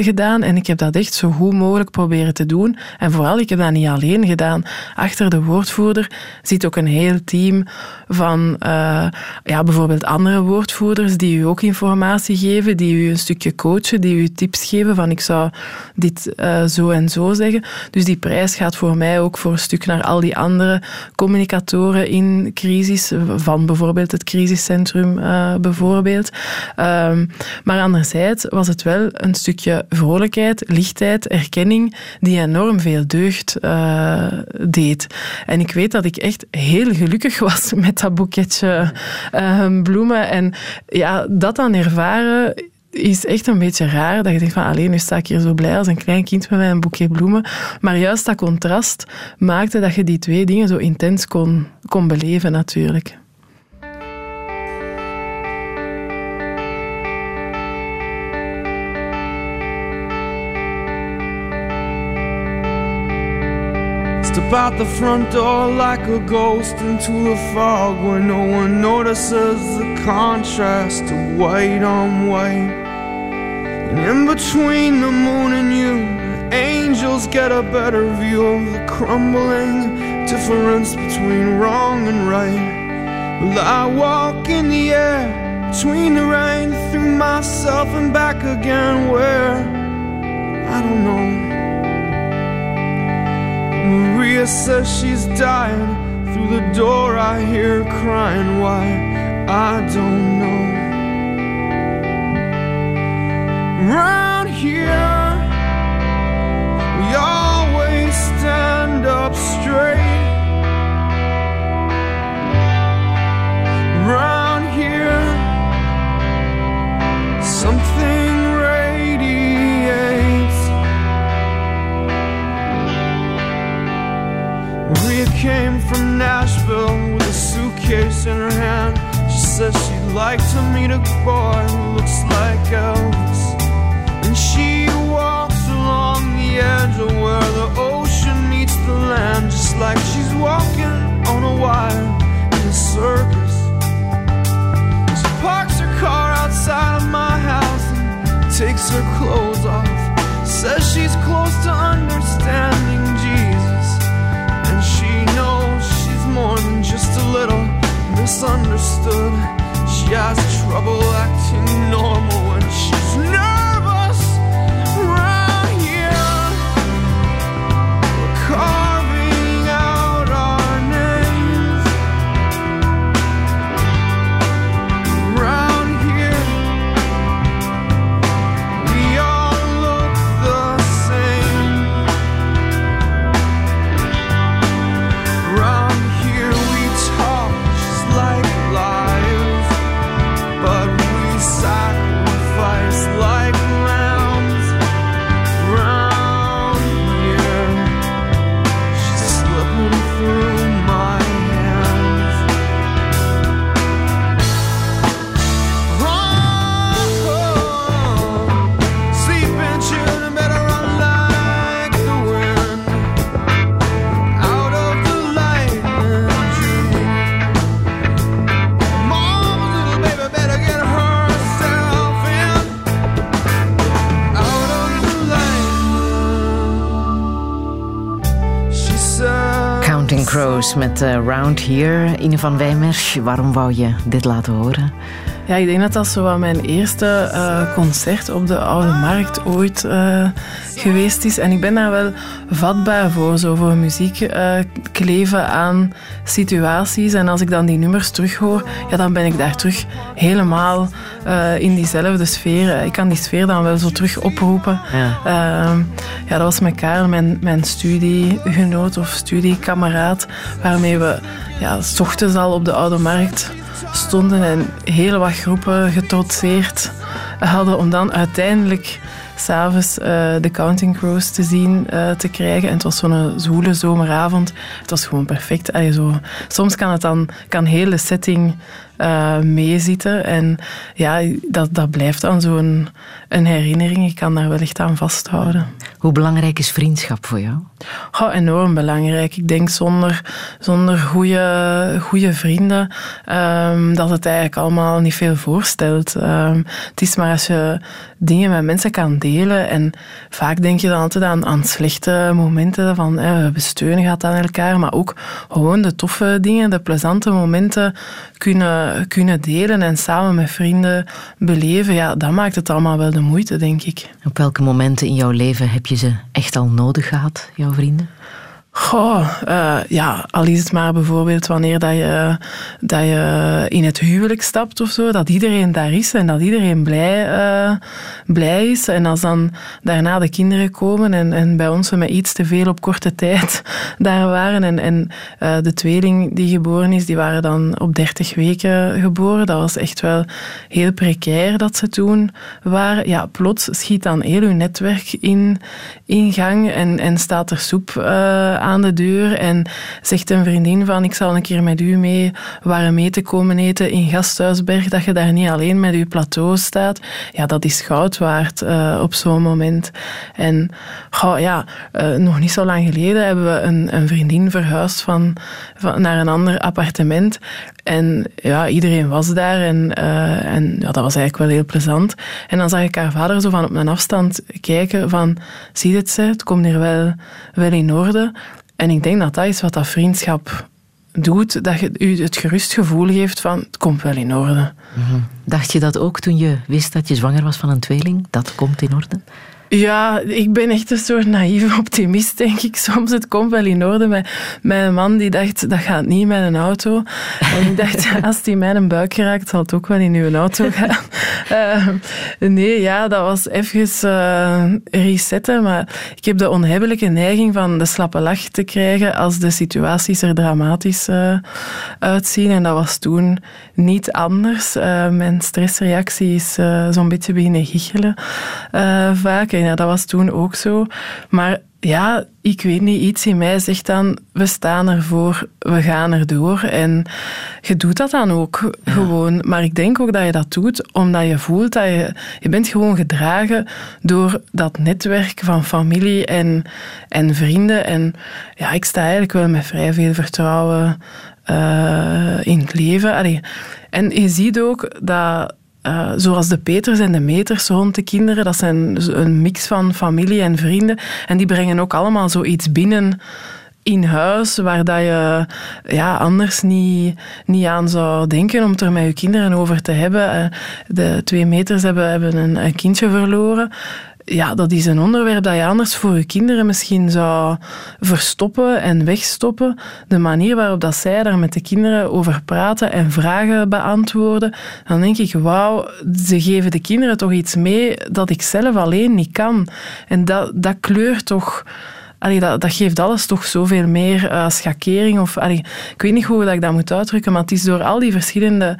gedaan en ik heb dat echt zo goed mogelijk proberen te doen. En vooral, ik heb dat niet alleen gedaan. Achter de woordvoerder zit ook een heel team van eh, ja, bijvoorbeeld andere woordvoerders die u ook informatie geven, die u een stukje coachen, die u tips geven van ik zou dit eh, zo en zo zeggen. Dus die prijs gaat voor mij ook voor een stuk naar al die andere communicatoren in crisis, van bijvoorbeeld het crisiscentrum uh, bijvoorbeeld. Um, maar anderzijds was het wel een stukje vrolijkheid, lichtheid, erkenning die enorm veel deugd deed. En ik weet dat ik echt heel gelukkig was met dat boeketje uh, bloemen. En ja, dat dan ervaren is echt een beetje raar. Dat je denkt van, alleen nu sta ik hier zo blij als een klein kind met mijn boekje bloemen. Maar juist dat contrast maakte dat je die twee dingen zo intens kon, kon beleven natuurlijk. Step out the front door like a ghost into the fog where no one notices the contrast of white on white. And in between the moon and you, angels get a better view of the crumbling difference between wrong and right. Well, I walk in the air between the rain through myself and back again, where I don't know. Maria says she's dying. Through the door, I hear her crying. Why? I don't know. Round here, we always stand up straight. Round here, something Came from Nashville with a suitcase in her hand. She says she'd like to meet a boy who looks like Elvis. And she walks along the edge of where the ocean meets the land, just like she's walking on a wire in a circus. She parks her car outside of my house and takes her clothes off. Says she's close to understanding than just a little misunderstood. She has trouble acting normal when she's met eh, Round Here. Ine van Wijmersch, waarom wou je dit laten horen? Ja, ik denk dat dat zo mijn eerste eh, concert op de Oude Markt ooit eh, geweest is. En ik ben daar wel vatbaar voor, zo voor muziek kleven aan situaties. En als ik dan die nummers terughoor, ja, dan ben ik daar terug helemaal eh, in diezelfde sfeer. Ik kan die sfeer dan wel zo terug oproepen. Ja. Ehm, ja, dat was met Karel, mijn, mijn studiegenoot of studiekameraad, waarmee we ja, s ochtends al op de Oude Markt stonden en hele wat groepen getrotseerd hadden om dan uiteindelijk s'avonds uh, de Counting Crows te zien uh, te krijgen. En het was zo'n zwoele zomeravond. Het was gewoon perfect. Allee, zo. Soms kan het dan kan heel setting eh, meezitten. En ja, dat, dat blijft dan zo'n een herinnering. Ik kan daar wel echt aan vasthouden. Hoe belangrijk is vriendschap voor jou? Oh, enorm belangrijk. Ik denk zonder, zonder goede, goede vrienden ehm, dat het eigenlijk allemaal niet veel voorstelt. Ehm, het is maar als je dingen met mensen kan delen en vaak denk je dan altijd aan, aan slechte momenten van eh, we steunen gaat aan elkaar, maar ook gewoon de toffe dingen, de plezante momenten kunnen, kunnen delen en samen met vrienden beleven. Ja, dat maakt het allemaal wel de moeite, denk ik. Op welke momenten in jouw leven heb je ze echt al nodig gehad, jouw vrienden? Goh, uh, ja, al is het maar bijvoorbeeld wanneer dat je, dat je in het huwelijk stapt of zo, dat iedereen daar is en dat iedereen blij, uh, blij is. En als dan daarna de kinderen komen en, en bij ons met iets te veel op korte tijd daar waren en, en uh, de tweeling die geboren is, die waren dan op 30 weken geboren. Dat was echt wel heel precair dat ze toen waren. Ja, plots schiet dan heel uw netwerk in, in gang en, en staat er soep aan de deur en zegt een vriendin van ik zal een keer met u mee warm eten komen eten in Gasthuisberg, dat je daar niet alleen met je plateau staat. Ja, dat is goud waard uh, op zo'n moment. En ja, uh, nog niet zo lang geleden hebben we een, een vriendin verhuisd van, naar een ander appartement. En ja, iedereen was daar en, uh, en ja, dat was eigenlijk wel heel plezant. En dan zag ik haar vader zo van op een afstand kijken van, zie je het, ze, het komt hier wel, wel in orde. En ik denk dat dat is wat dat vriendschap doet, dat je u het gerust gevoel geeft van het komt wel in orde. Mm -hmm. Dacht je dat ook toen je wist dat je zwanger was van een tweeling? Dat komt in orde? Ja, ik ben echt een soort naïeve optimist, denk ik. Soms het komt wel in orde. Met een man die dacht, dat gaat niet met een auto. En ik dacht, als die mij een buik geraakt, zal het ook wel in uw auto gaan. Uh, nee, ja, dat was even uh, resetten. Maar ik heb de onhebbelijke neiging van de slappe lach te krijgen als de situaties er dramatisch uh, uitzien. En dat was toen niet anders. mijn stressreactie is zo'n beetje beginnen giechelen vaak. En ja, dat was toen ook zo. Maar ja, ik weet niet, iets in mij zegt dan, we staan ervoor, we gaan erdoor. En je doet dat dan ook ja. gewoon. Maar ik denk ook dat je dat doet omdat je voelt dat je, je bent gewoon gedragen door dat netwerk van familie en, en vrienden. En ja, ik sta eigenlijk wel met vrij veel vertrouwen uh, in het leven. En je ziet ook dat uh, zoals de Peters en de Meters rond de kinderen. Dat zijn een mix van familie en vrienden. En die brengen ook allemaal zoiets binnen in huis waar dat je ja, anders niet, niet aan zou denken om het er met je kinderen over te hebben. Uh, de twee meters hebben, hebben een kindje verloren ja, dat is een onderwerp dat je anders voor je kinderen misschien zou verstoppen en wegstoppen. De manier waarop dat zij daar met de kinderen over praten en vragen beantwoorden, dan denk ik, wauw, ze geven de kinderen toch iets mee dat ik zelf alleen niet kan. En dat, dat kleurt toch... Allee, dat, dat geeft alles toch zoveel meer uh, schakering. Of, allee, ik weet niet hoe dat ik dat moet uitdrukken, maar het is door al die verschillende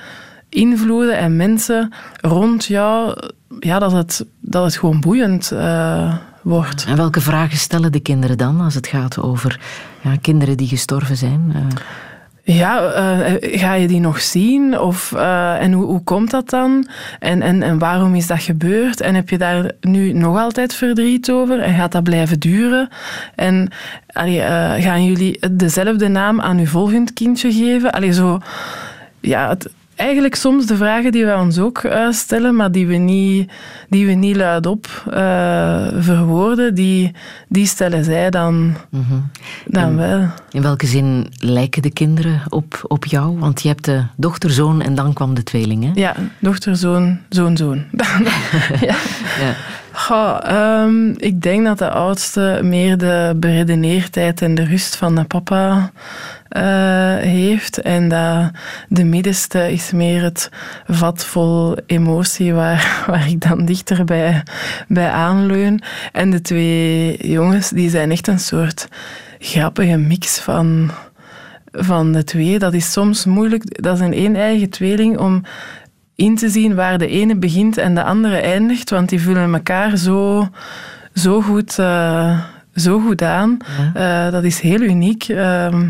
invloeden en mensen rond jou, ja, dat, het, dat het gewoon boeiend uh, wordt. En welke vragen stellen de kinderen dan als het gaat over ja, kinderen die gestorven zijn? Uh. Ja, uh, ga je die nog zien? Of, uh, en hoe, hoe komt dat dan? En, en, en waarom is dat gebeurd? En heb je daar nu nog altijd verdriet over? En gaat dat blijven duren? En allee, uh, gaan jullie dezelfde naam aan uw volgend kindje geven? Allee, zo, ja, het, eigenlijk soms de vragen die wij ons ook uh, stellen, maar die we niet, die we niet luidop uh, verwoorden, die, die stellen zij dan, mm -hmm. dan in, wel. In welke zin lijken de kinderen op, op jou? Want je hebt de dochter, zoon en dan kwam de tweeling, hè? Ja, dochter, zoon, zoon, zoon. ja. ja. Goh, um, ik denk dat de oudste meer de beredeneerdheid en de rust van de papa uh, heeft. En dat de middenste is meer het vat vol emotie waar, waar ik dan dichter bij, aanleun. En de twee jongens die zijn echt een soort grappige mix van, van de twee. Dat is soms moeilijk. Dat is een een-eigen tweeling om in te zien waar de ene begint en de andere eindigt, want die vullen elkaar zo, zo, goed, uh, zo goed aan. Ja. Uh, dat is heel uniek. Uh,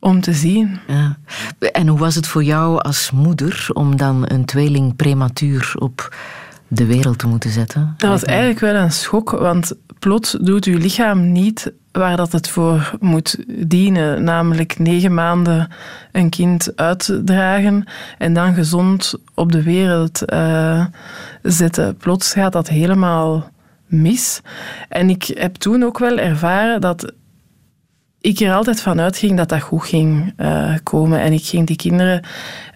om te zien. Ja. En hoe was het voor jou als moeder om dan een tweeling prematuur op de wereld te moeten zetten? Dat was eigenlijk wel een schok, want plots doet uw lichaam niet waar dat het voor moet dienen, namelijk negen maanden een kind uitdragen en dan gezond op de wereld eh, zetten. Plots gaat dat helemaal mis. En ik heb toen ook wel ervaren dat ik er altijd van uitging dat dat goed ging uh, komen. En ik ging die kinderen,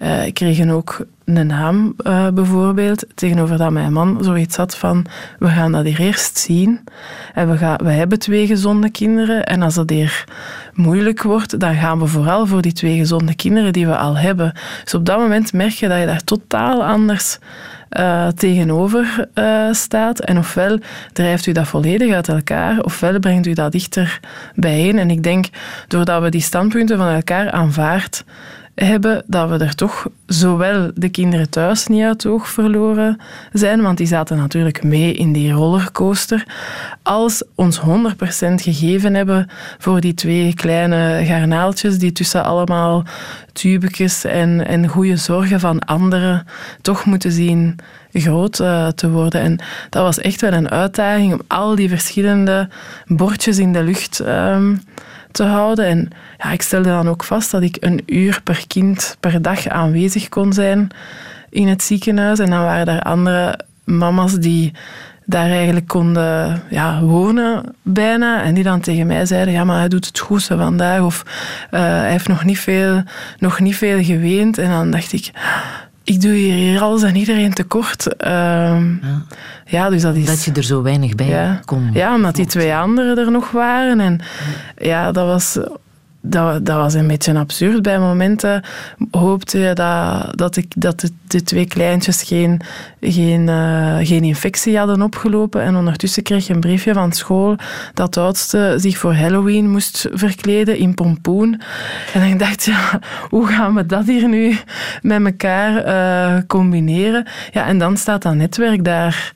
uh, kregen ook een naam uh, bijvoorbeeld, tegenover dat mijn man zoiets had van, we gaan dat hier eerst zien. En we, gaan, we hebben twee gezonde kinderen. En als dat hier moeilijk wordt, dan gaan we vooral voor die twee gezonde kinderen die we al hebben. Dus op dat moment merk je dat je daar totaal anders uh, tegenover uh, staat. En ofwel drijft u dat volledig uit elkaar, ofwel brengt u dat dichter bijeen. En ik denk, doordat we die standpunten van elkaar aanvaard hebben, dat we er toch zowel de kinderen thuis niet uit het oog verloren zijn, want die zaten natuurlijk mee in die rollercoaster, als ons 100% gegeven hebben voor die twee kleine garnaaltjes die tussen allemaal tubekjes en, en goede zorgen van anderen toch moeten zien groot uh, te worden. En dat was echt wel een uitdaging om al die verschillende bordjes in de lucht um, te houden. En ja, ik stelde dan ook vast dat ik een uur per kind per dag aanwezig kon zijn in het ziekenhuis. En dan waren er andere mama's die daar eigenlijk konden ja, wonen bijna. En die dan tegen mij zeiden, ja, maar hij doet het goed vandaag. Of uh, hij heeft nog niet, veel, nog niet veel geweend. En dan dacht ik, ik doe hier alles en iedereen tekort. Uh, ja. Ja. dus dat is... Dat je er zo weinig bij ja. kon. Ja, omdat die twee anderen er nog waren. En ja, dat was dat, dat was een beetje absurd. Bij momenten hoopte je dat, dat, ik, dat de, twee kleintjes geen, geen, uh, geen infectie hadden opgelopen. En ondertussen kreeg je een briefje van school dat de oudste zich voor Halloween moest verkleden in pompoen. En ik dacht, ja, hoe gaan we dat hier nu met elkaar uh, combineren? Ja, en dan staat dat netwerk daar.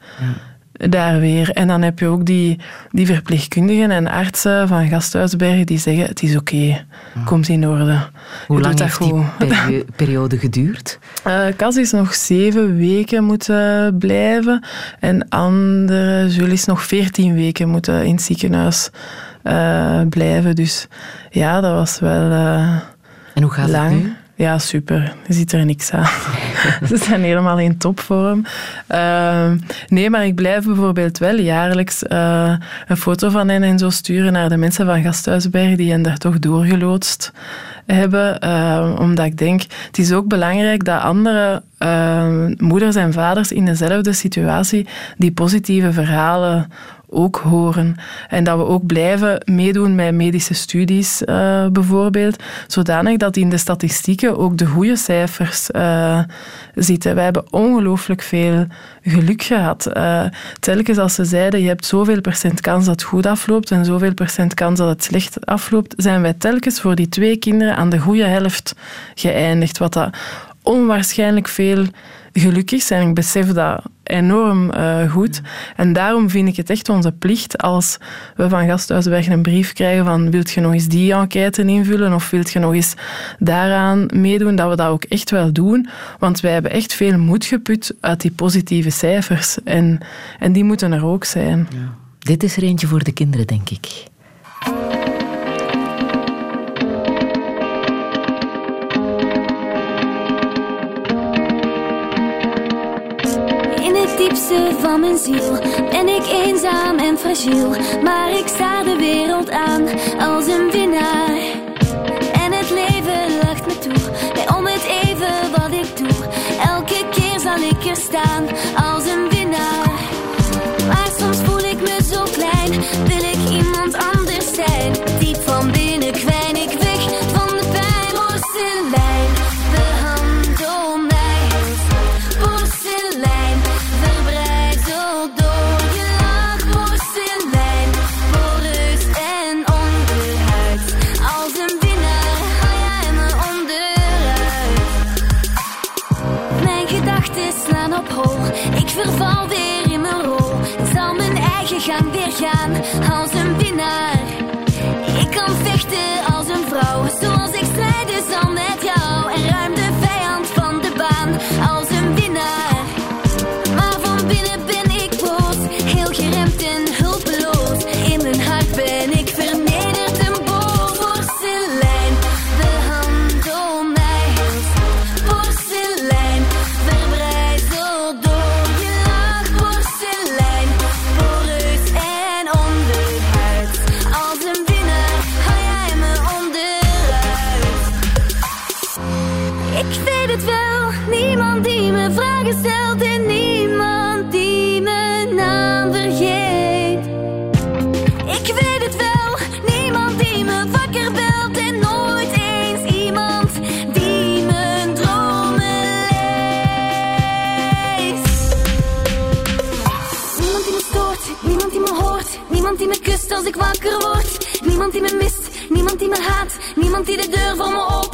Daar weer. En dan heb je ook die, die verpleegkundigen en artsen van Gasthuisbergen die zeggen het is oké, okay, komt in orde. Hoe lang heeft die peri periode geduurd? Uh, Cas is nog zeven weken moeten blijven en andere Jules nog veertien weken moeten in het ziekenhuis uh, blijven. Dus ja, dat was wel uh, En hoe gaat lang. het nu? Ja, super. Je ziet er niks aan. Ze zijn helemaal in topvorm. Uh, nee, maar ik blijf bijvoorbeeld wel jaarlijks uh, een foto van hen en zo sturen naar de mensen van Gasthuisberg die hen daar toch doorgeloodst hebben. Uh, omdat ik denk, het is ook belangrijk dat andere moeders en vaders in dezelfde situatie die positieve verhalen ook horen. En dat we ook blijven meedoen met medische studies uh, bijvoorbeeld, zodanig dat in de statistieken ook de goede cijfers uh, zitten. Wij hebben ongelooflijk veel geluk gehad. Uh, telkens als ze zeiden, je hebt zoveel procent kans dat het goed afloopt en zoveel procent kans dat het slecht afloopt, zijn wij telkens voor die twee kinderen aan de goede helft geëindigd. Wat dat onwaarschijnlijk veel gelukkig zijn. Ik besef dat enorm uh, goed. En daarom vind ik het echt onze plicht als we van Gasthuisberg een brief krijgen van wilt je nog eens die enquête invullen of wilt je nog eens daaraan meedoen, dat we dat ook echt wel doen. Want wij hebben echt veel moed geput uit die positieve cijfers. En, en die moeten er ook zijn. Dit is er eentje voor de kinderen, denk ik. Van mijn ziel ben ik eenzaam en fragiel, maar ik sta de wereld aan als een winnaar. Eigen gang weer gaan die me mist, niemand die me haat, niemand die de deur voor me openlaat.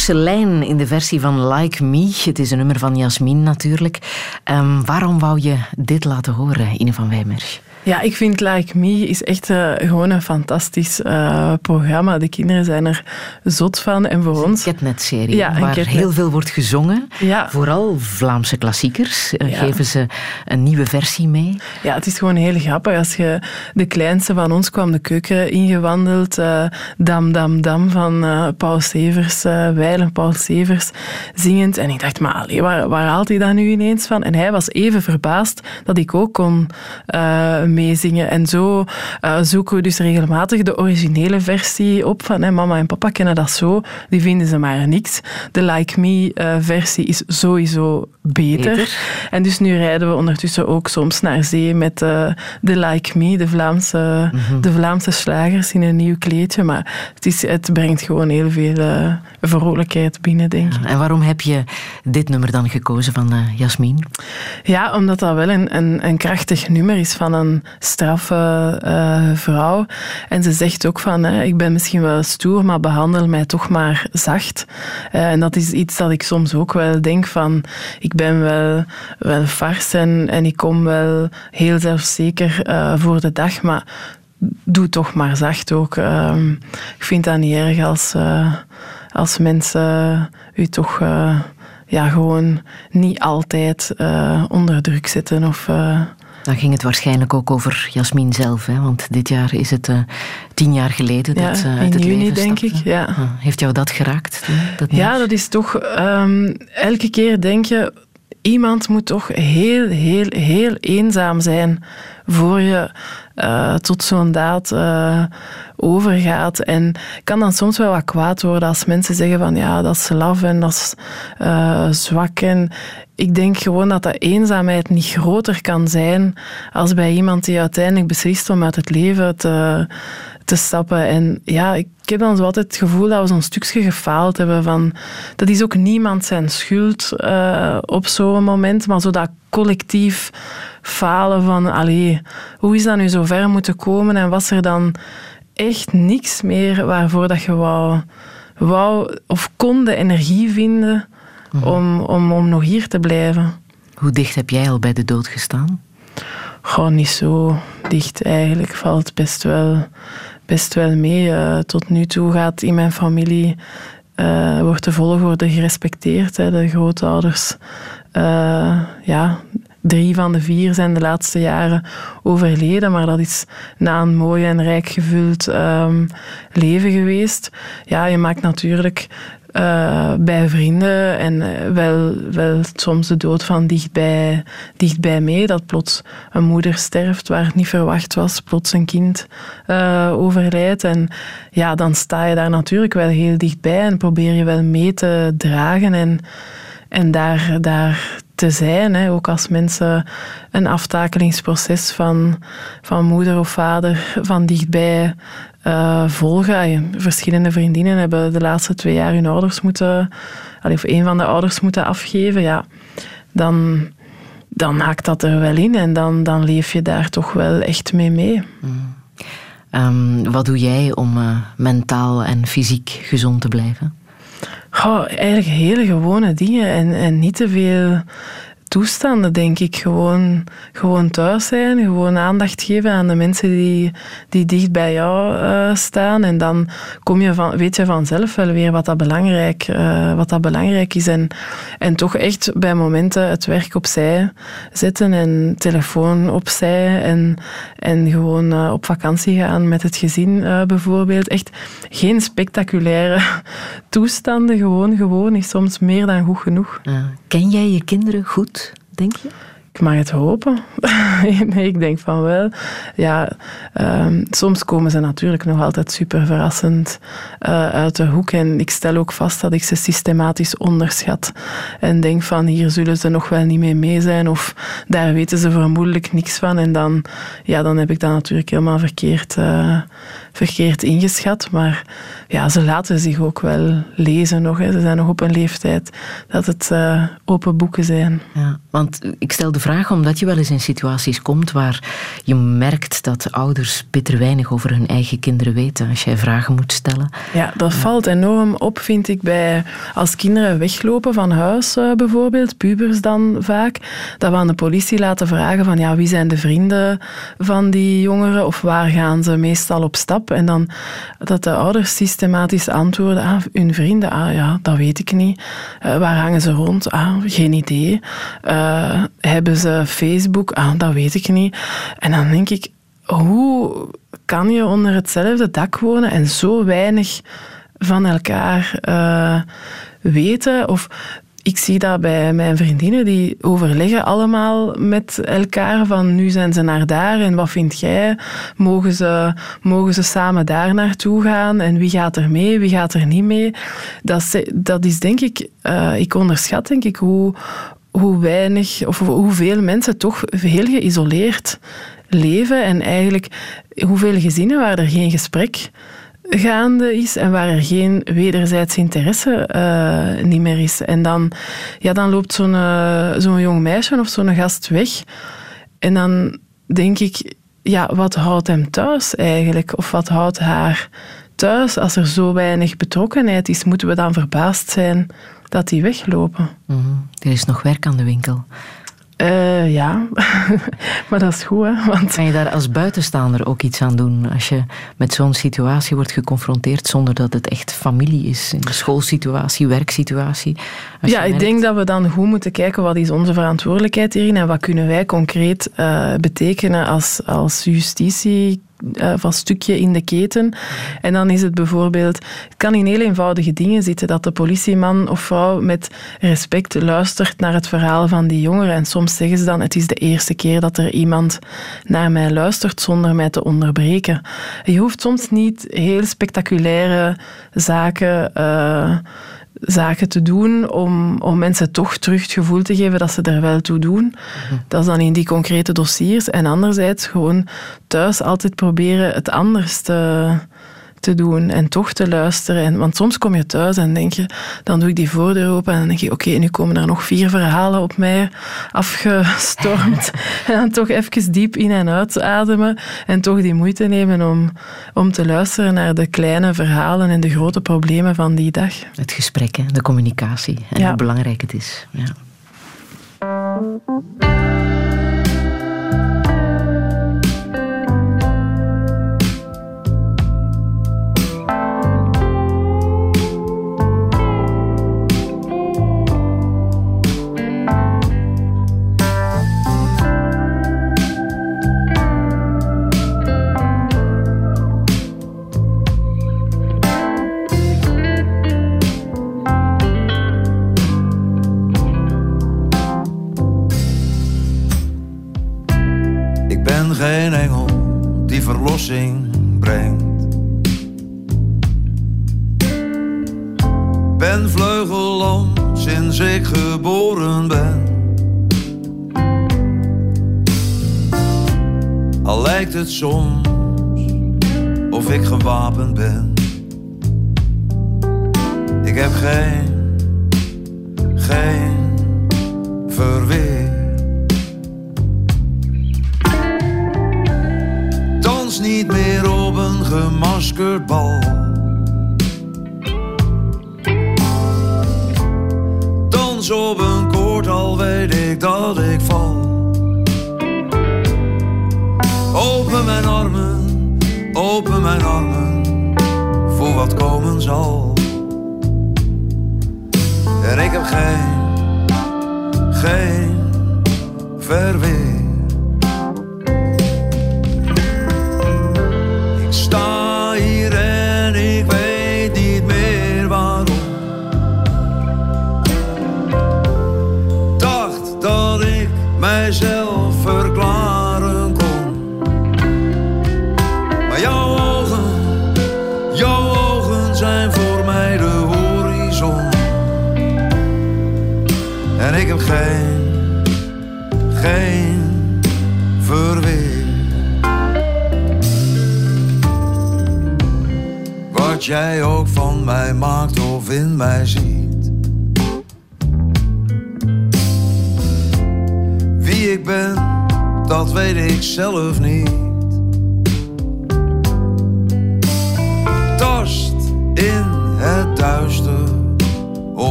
Porselein in de versie van Like Me. Het is een nummer van Jasmin natuurlijk. Ehm, waarom wou je dit laten horen, Ine van Wijmersch? Ja, ik vind Like Me is echt eh, gewoon een fantastisch eh, programma. De kinderen zijn er zot van. En voor ons... Een Catnet-serie, Ja, waar Catnet. heel veel wordt gezongen. Ja. Vooral Vlaamse klassiekers. eh, Ja. Geven ze een nieuwe versie mee. Ja, het is gewoon heel grappig. Als je de kleinste van ons kwam de keuken ingewandeld. dam, dam, dam van Paul Severs, Weilen Paul Severs, zingend. En ik dacht, maar allee, waar, waar haalt hij dat nu ineens van? En hij was even verbaasd dat ik ook kon meezingen. En zo eh, zoeken we dus regelmatig de originele versie op. Van, mama en papa kennen dat zo, die vinden ze maar niks. De Like Me eh, versie is sowieso beter. Beter. En dus nu rijden we ondertussen ook soms naar zee met eh, de Like Me, de Vlaamse, de Vlaamse slagers in een nieuw kleedje. Maar het, is, het brengt gewoon heel veel vrolijkheid binnen, denk ik. En waarom heb je dit nummer dan gekozen van Jasmin? Ja, omdat dat wel een, een, een krachtig nummer is van een straffe eh, vrouw. En ze zegt ook van, hè, ik ben misschien wel stoer, maar behandel mij toch maar zacht. Eh, en dat is iets dat ik soms ook wel denk van, ik ben wel, wel fars en, en ik kom wel heel zelfzeker eh, voor de dag, maar doe toch maar zacht ook. Ehm, ik vind dat niet erg als, als mensen u toch ja, gewoon niet altijd onder druk zetten. Of, Dan ging het waarschijnlijk ook over Jasmin zelf. Hè? Want dit jaar is het eh, tien jaar geleden Ja, dat ze in uit het juni, leven denk stapte. ik, ja. Ah, Heeft jou dat geraakt? Dat ja, dat is toch... ehm, elke keer denk je, iemand moet toch heel, heel, heel eenzaam zijn voor je eh, tot zo'n daad eh, overgaat. En kan dan soms wel wat kwaad worden als mensen zeggen van ja, dat is laf en dat is eh, zwak. En ik denk gewoon dat de eenzaamheid niet groter kan zijn als bij iemand die uiteindelijk beslist om uit het leven te, te stappen. En ja, ik heb dan zo altijd het gevoel dat we zo'n stukje gefaald hebben van... Dat is ook niemand zijn schuld eh, op zo'n moment, maar zo dat collectief falen van... Allee, hoe is dat nu zo ver moeten komen? En was er dan echt niks meer waarvoor dat je wou, wou of kon de energie vinden om, om, om nog hier te blijven? Hoe dicht heb jij al bij de dood gestaan? Gewoon niet zo dicht eigenlijk. Valt best wel, best wel mee. Eh, tot nu toe gaat in mijn familie... eh, wordt de volgorde gerespecteerd. Hè. De grootouders... eh, ja, drie van de vier zijn de laatste jaren overleden. Maar dat is na een mooi en rijk gevuld ehm, leven geweest. Ja, je maakt natuurlijk eh, bij vrienden en eh, wel, wel soms de dood van dichtbij, dichtbij mee. Dat plots een moeder sterft waar het niet verwacht was, plots een kind eh, overlijdt. En ja, dan sta je daar natuurlijk wel heel dichtbij en probeer je wel mee te dragen en, en daar, daar te zijn. Hè. Ook als mensen een aftakelingsproces van, van moeder of vader van dichtbij eh, volgen. Ay, Verschillende vriendinnen hebben de laatste twee jaar hun ouders moeten, of een van de ouders moeten afgeven. Ja, dan, dan haakt dat er wel in en dan, dan leef je daar toch wel echt mee mee. Ehm, wat doe jij om eh, mentaal en fysiek gezond te blijven? Goh, eigenlijk hele gewone dingen en, en niet te veel toestanden, denk ik. Gewoon, gewoon thuis zijn, gewoon aandacht geven aan de mensen die, die dicht bij jou eh, staan. En dan kom je van, weet je vanzelf wel weer wat dat belangrijk, eh, wat dat belangrijk is. En, en toch echt bij momenten het werk opzij zetten en telefoon opzij. En, en gewoon eh, op vakantie gaan met het gezin bijvoorbeeld. Echt geen spectaculaire toestanden, gewoon gewoon is soms meer dan goed genoeg. Ken jij je kinderen goed? Denk je? Ik mag het hopen. nee, ik denk van wel. Ja, um, soms komen ze natuurlijk nog altijd super verrassend uh, uit de hoek. En ik stel ook vast dat ik ze systematisch onderschat. En denk van hier zullen ze nog wel niet mee mee zijn. Of daar weten ze vermoedelijk niks van. En dan, ja, dan heb ik dat natuurlijk helemaal verkeerd, uh, verkeerd ingeschat. Maar ja, ze laten zich ook wel lezen nog. Hè. Ze zijn nog op een leeftijd dat het uh, open boeken zijn. Ja, want ik stel de vraag omdat je wel eens in situaties komt waar je merkt dat ouders bitter weinig over hun eigen kinderen weten als jij vragen moet stellen. Ja, dat valt enorm op, vind ik, bij als kinderen weglopen van huis uh, bijvoorbeeld, pubers dan vaak, dat we aan de politie laten vragen van ja, wie zijn de vrienden van die jongeren of waar gaan ze meestal op stap? En dan dat de ouders systematisch antwoorden, ah, hun vrienden, ah ja, dat weet ik niet. Uh, waar hangen ze rond? Ah, geen idee. Uh, hebben ze Facebook? Ah, dat weet ik niet. En dan denk ik, hoe kan je onder hetzelfde dak wonen en zo weinig van elkaar uh, weten? Of ik zie dat bij mijn vriendinnen, die overleggen allemaal met elkaar van nu zijn ze naar daar en wat vind jij? Mogen ze, mogen ze samen daar naartoe gaan en wie gaat er mee, wie gaat er niet mee? Dat is, dat is denk ik, uh, ik onderschat denk ik hoe, hoe weinig of hoeveel mensen toch heel geïsoleerd leven en eigenlijk hoeveel gezinnen waar er geen gesprek gaande is en waar er geen wederzijds interesse uh, niet meer is. En dan, ja, dan loopt zo'n uh, zo'n jong meisje of zo'n gast weg en dan denk ik, ja, wat houdt hem thuis eigenlijk? Of wat houdt haar thuis als er zo weinig betrokkenheid is? Moeten we dan verbaasd zijn dat die weglopen. Mm Er is nog werk aan de winkel. Uh, ja, maar dat is goed. Hè? Want... Kan je daar als buitenstaander ook iets aan doen als je met zo'n situatie wordt geconfronteerd zonder dat het echt familie is? Een schoolsituatie, werksituatie? Ja, ik denk dat we dan goed moeten kijken wat is onze verantwoordelijkheid hierin en wat kunnen wij concreet uh, betekenen als, als justitie uh, van stukje in de keten. En dan is het bijvoorbeeld, het kan in heel eenvoudige dingen zitten, dat de politieman of vrouw met respect luistert naar het verhaal van die jongeren. En soms zeggen ze dan, het is de eerste keer dat er iemand naar mij luistert zonder mij te onderbreken. Je hoeft soms niet heel spectaculaire zaken... Uh, zaken te doen om, om mensen toch terug het gevoel te geven dat ze er wel toe doen. Mhm. Dat is dan in die concrete dossiers. En anderzijds gewoon thuis altijd proberen het anders te, te doen en toch te luisteren. En, want soms kom je thuis en denk je, dan doe ik die voordeur open en dan denk je, oké, nu komen er nog vier verhalen op mij afgestormd. en dan toch even diep in en uit ademen en toch die moeite nemen om, om te luisteren naar de kleine verhalen en de grote problemen van die dag. Het gesprek, hè, de communicatie en hoe belangrijk het is. Ja. Lijkt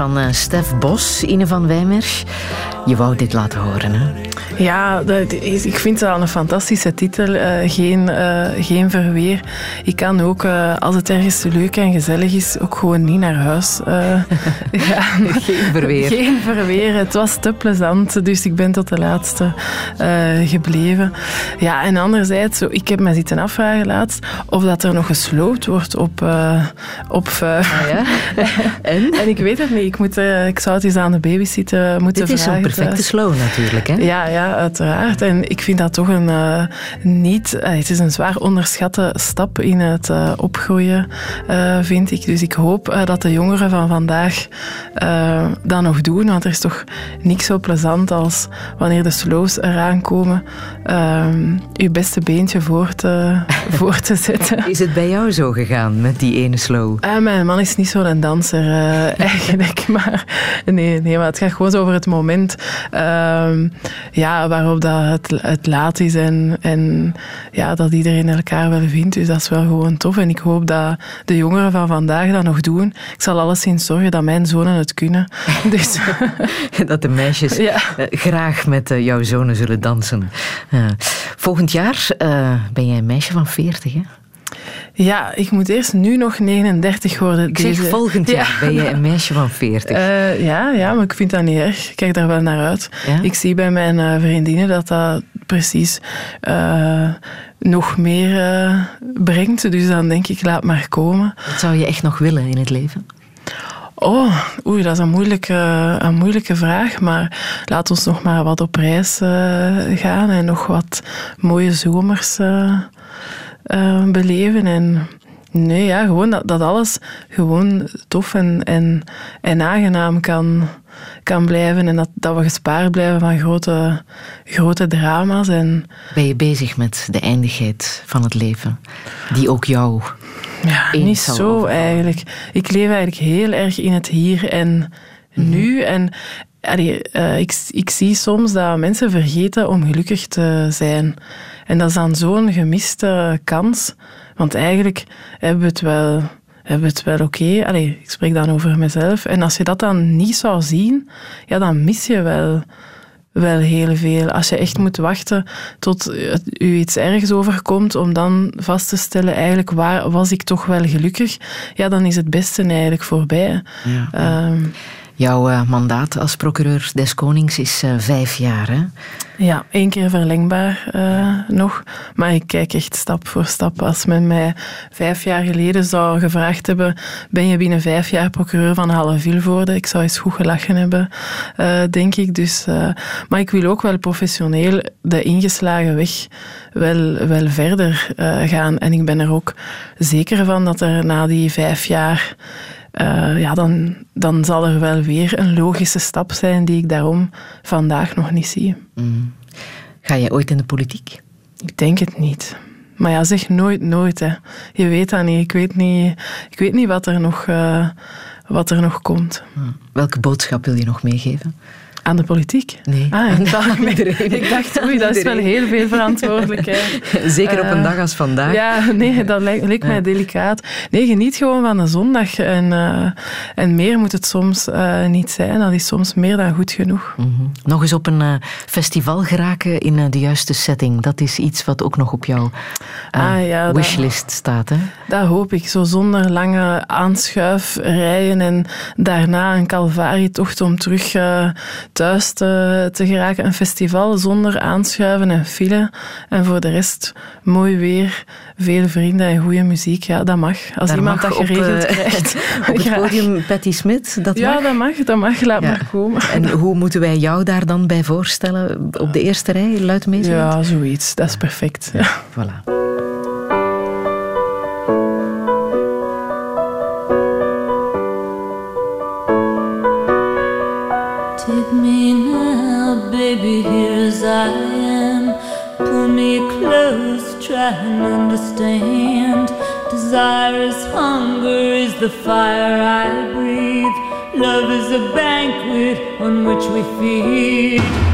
van eh, Stef Bos, Ine van Wijmer. Je wou dit laten horen, hè? Ja, dat ik vind het al een fantastische titel. eh, geen, eh, geen verweer. Ik kan ook, als het ergens leuk en gezellig is, ook gewoon niet naar huis. Ja. Geen verweer. Geen verweer. Het was te plezant, dus ik ben tot de laatste gebleven. Ja, en anderzijds, ik heb me zitten afvragen laatst of dat er nog gesloopt wordt op, eh op vuur. ja? en? ik weet het niet. Ik, moet, eh, ik zou het eens aan de babysitter moeten Dit is vragen. zo'n perfecte slow natuurlijk, hè? Ja, ja, uiteraard. En ik vind dat toch een eh, niet... eh, het is een zwaar onderschatte stap in het eh, opgroeien, eh, vind ik. Dus ik hoop eh, dat de jongeren van vandaag eh, dat nog doen. Want er is toch niks zo plezant als wanneer de slows eraan komen, eh, je beste beentje voor te, voor te zetten. Is het bij jou zo gegaan met die ene slow? Ah, mijn man is niet zo'n danser eh, eigenlijk, maar nee, nee, maar het gaat gewoon over het moment ehm, ja, waarop dat het, het laat is en, en ja, dat iedereen elkaar wel vindt. Dus dat is wel gewoon tof en ik hoop dat de jongeren van vandaag dat nog doen. Ik zal alleszins zorgen dat mijn zonen het kunnen. Dus, dat de meisjes Ja. eh, graag met eh, jouw zonen zullen dansen. Volgend jaar ben jij een meisje van 40, hè? Ja, ik moet eerst nu nog 39 worden. Ik zeg, volgend Ja. jaar ben jij een meisje van 40. Eh, ja, ja, maar ik vind dat niet erg. Ik kijk daar wel naar uit. Ja? Ik zie bij mijn eh, vriendinnen dat dat precies eh, nog meer brengt. Dus dan denk ik, laat maar komen. Wat zou je echt nog willen in het leven? Oh, oei, dat is een moeilijke, een moeilijke vraag. Maar laat ons nog maar wat op reis gaan en nog wat mooie zomers eh, beleven. En nee, ja, gewoon dat, dat alles gewoon tof en, en, en aangenaam kan, kan blijven. En dat, dat we gespaard blijven van grote, grote drama's. En Ben je bezig met de eindigheid van het leven? Die ook jou Ja, niet zo overvallen? eigenlijk. Ik leef eigenlijk heel erg in het hier en nu. En allee, eh, ik, ik zie soms dat mensen vergeten om gelukkig te zijn. En dat is dan zo'n gemiste kans. Want eigenlijk hebben we het wel, hebben we het wel oké. Allee, Ik spreek dan over mezelf. En als je dat dan niet zou zien, ja, dan mis je wel wel heel veel. Als je echt moet wachten tot het u iets ergs overkomt, om dan vast te stellen, eigenlijk waar was ik toch wel gelukkig, ja, dan is het beste eigenlijk voorbij. Ja. Ehm, Jouw eh, mandaat als procureur des Konings is eh, vijf jaar, hè? ja, één keer verlengbaar eh, nog. Maar ik kijk echt stap voor stap. Als men mij vijf jaar geleden zou gevraagd hebben, ben je binnen vijf jaar procureur van Halle Vilvoorde? Ik zou eens goed gelachen hebben, denk ik. Dus, maar ik wil ook wel professioneel de ingeslagen weg wel, wel verder gaan. En ik ben er ook zeker van dat er na die vijf jaar eh, ja, dan, dan zal er wel weer een logische stap zijn die ik daarom vandaag nog niet zie. Ga jij ooit in de politiek? Ik denk het niet. Maar ja, zeg nooit nooit. Hè. Je weet dat niet. Ik weet niet, ik weet niet wat, er nog, eh, wat er nog komt. Welke boodschap wil je nog meegeven? Aan de politiek? Nee, Ah, ik, dacht, iedereen. ik dacht, oei, dat is wel heel veel verantwoordelijkheid. Zeker op een Eh, dag als vandaag. Ja, nee, dat lijkt, leek mij delicaat. Nee, geniet gewoon van de zondag. En, eh, en meer moet het soms eh, niet zijn. Dat is soms meer dan goed genoeg. Nog eens op een festival geraken in de juiste setting. Dat is iets wat ook nog op jouw Ah, ja, dat- wishlist staat. Hè? Dat hoop ik. Zo zonder lange aanschuifrijen en daarna een calvarietocht om terug thuis te, te geraken. Een festival zonder aanschuiven en file. En voor de rest mooi weer, veel vrienden en goede muziek. Ja, dat mag. Als Daar iemand mag dat geregeld eh, krijgt. Op het podium Patty Smith, dat Ja, mag. dat mag. Dat mag. Laat Ja. maar komen. En hoe moeten wij jou daar dan bij voorstellen? Op de eerste rij, luid meezingend? Ja, zoiets. Dat is perfect. Ja. Voilà. Try and understand. Desire is hunger, is the fire I breathe. Love is a banquet on which we feed.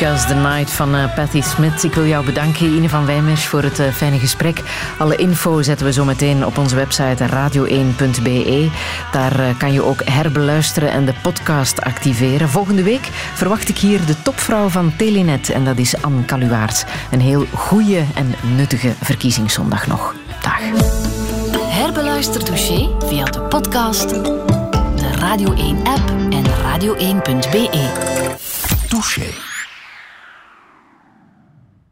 Because the Night van eh, Patty Smith. Ik wil jou bedanken, Ine van Wijmers, voor het eh, fijne gesprek. Alle info zetten we zo meteen op onze website radio1.be. Daar eh, kan je ook herbeluisteren en de podcast activeren. Volgende week verwacht ik hier de topvrouw van Telenet en dat is Anne Kaluwaerts. Een heel goede en nuttige verkiezingszondag nog. Dag. Herbeluister dossier via de podcast, de Radio 1-app en radio1.be. Touché.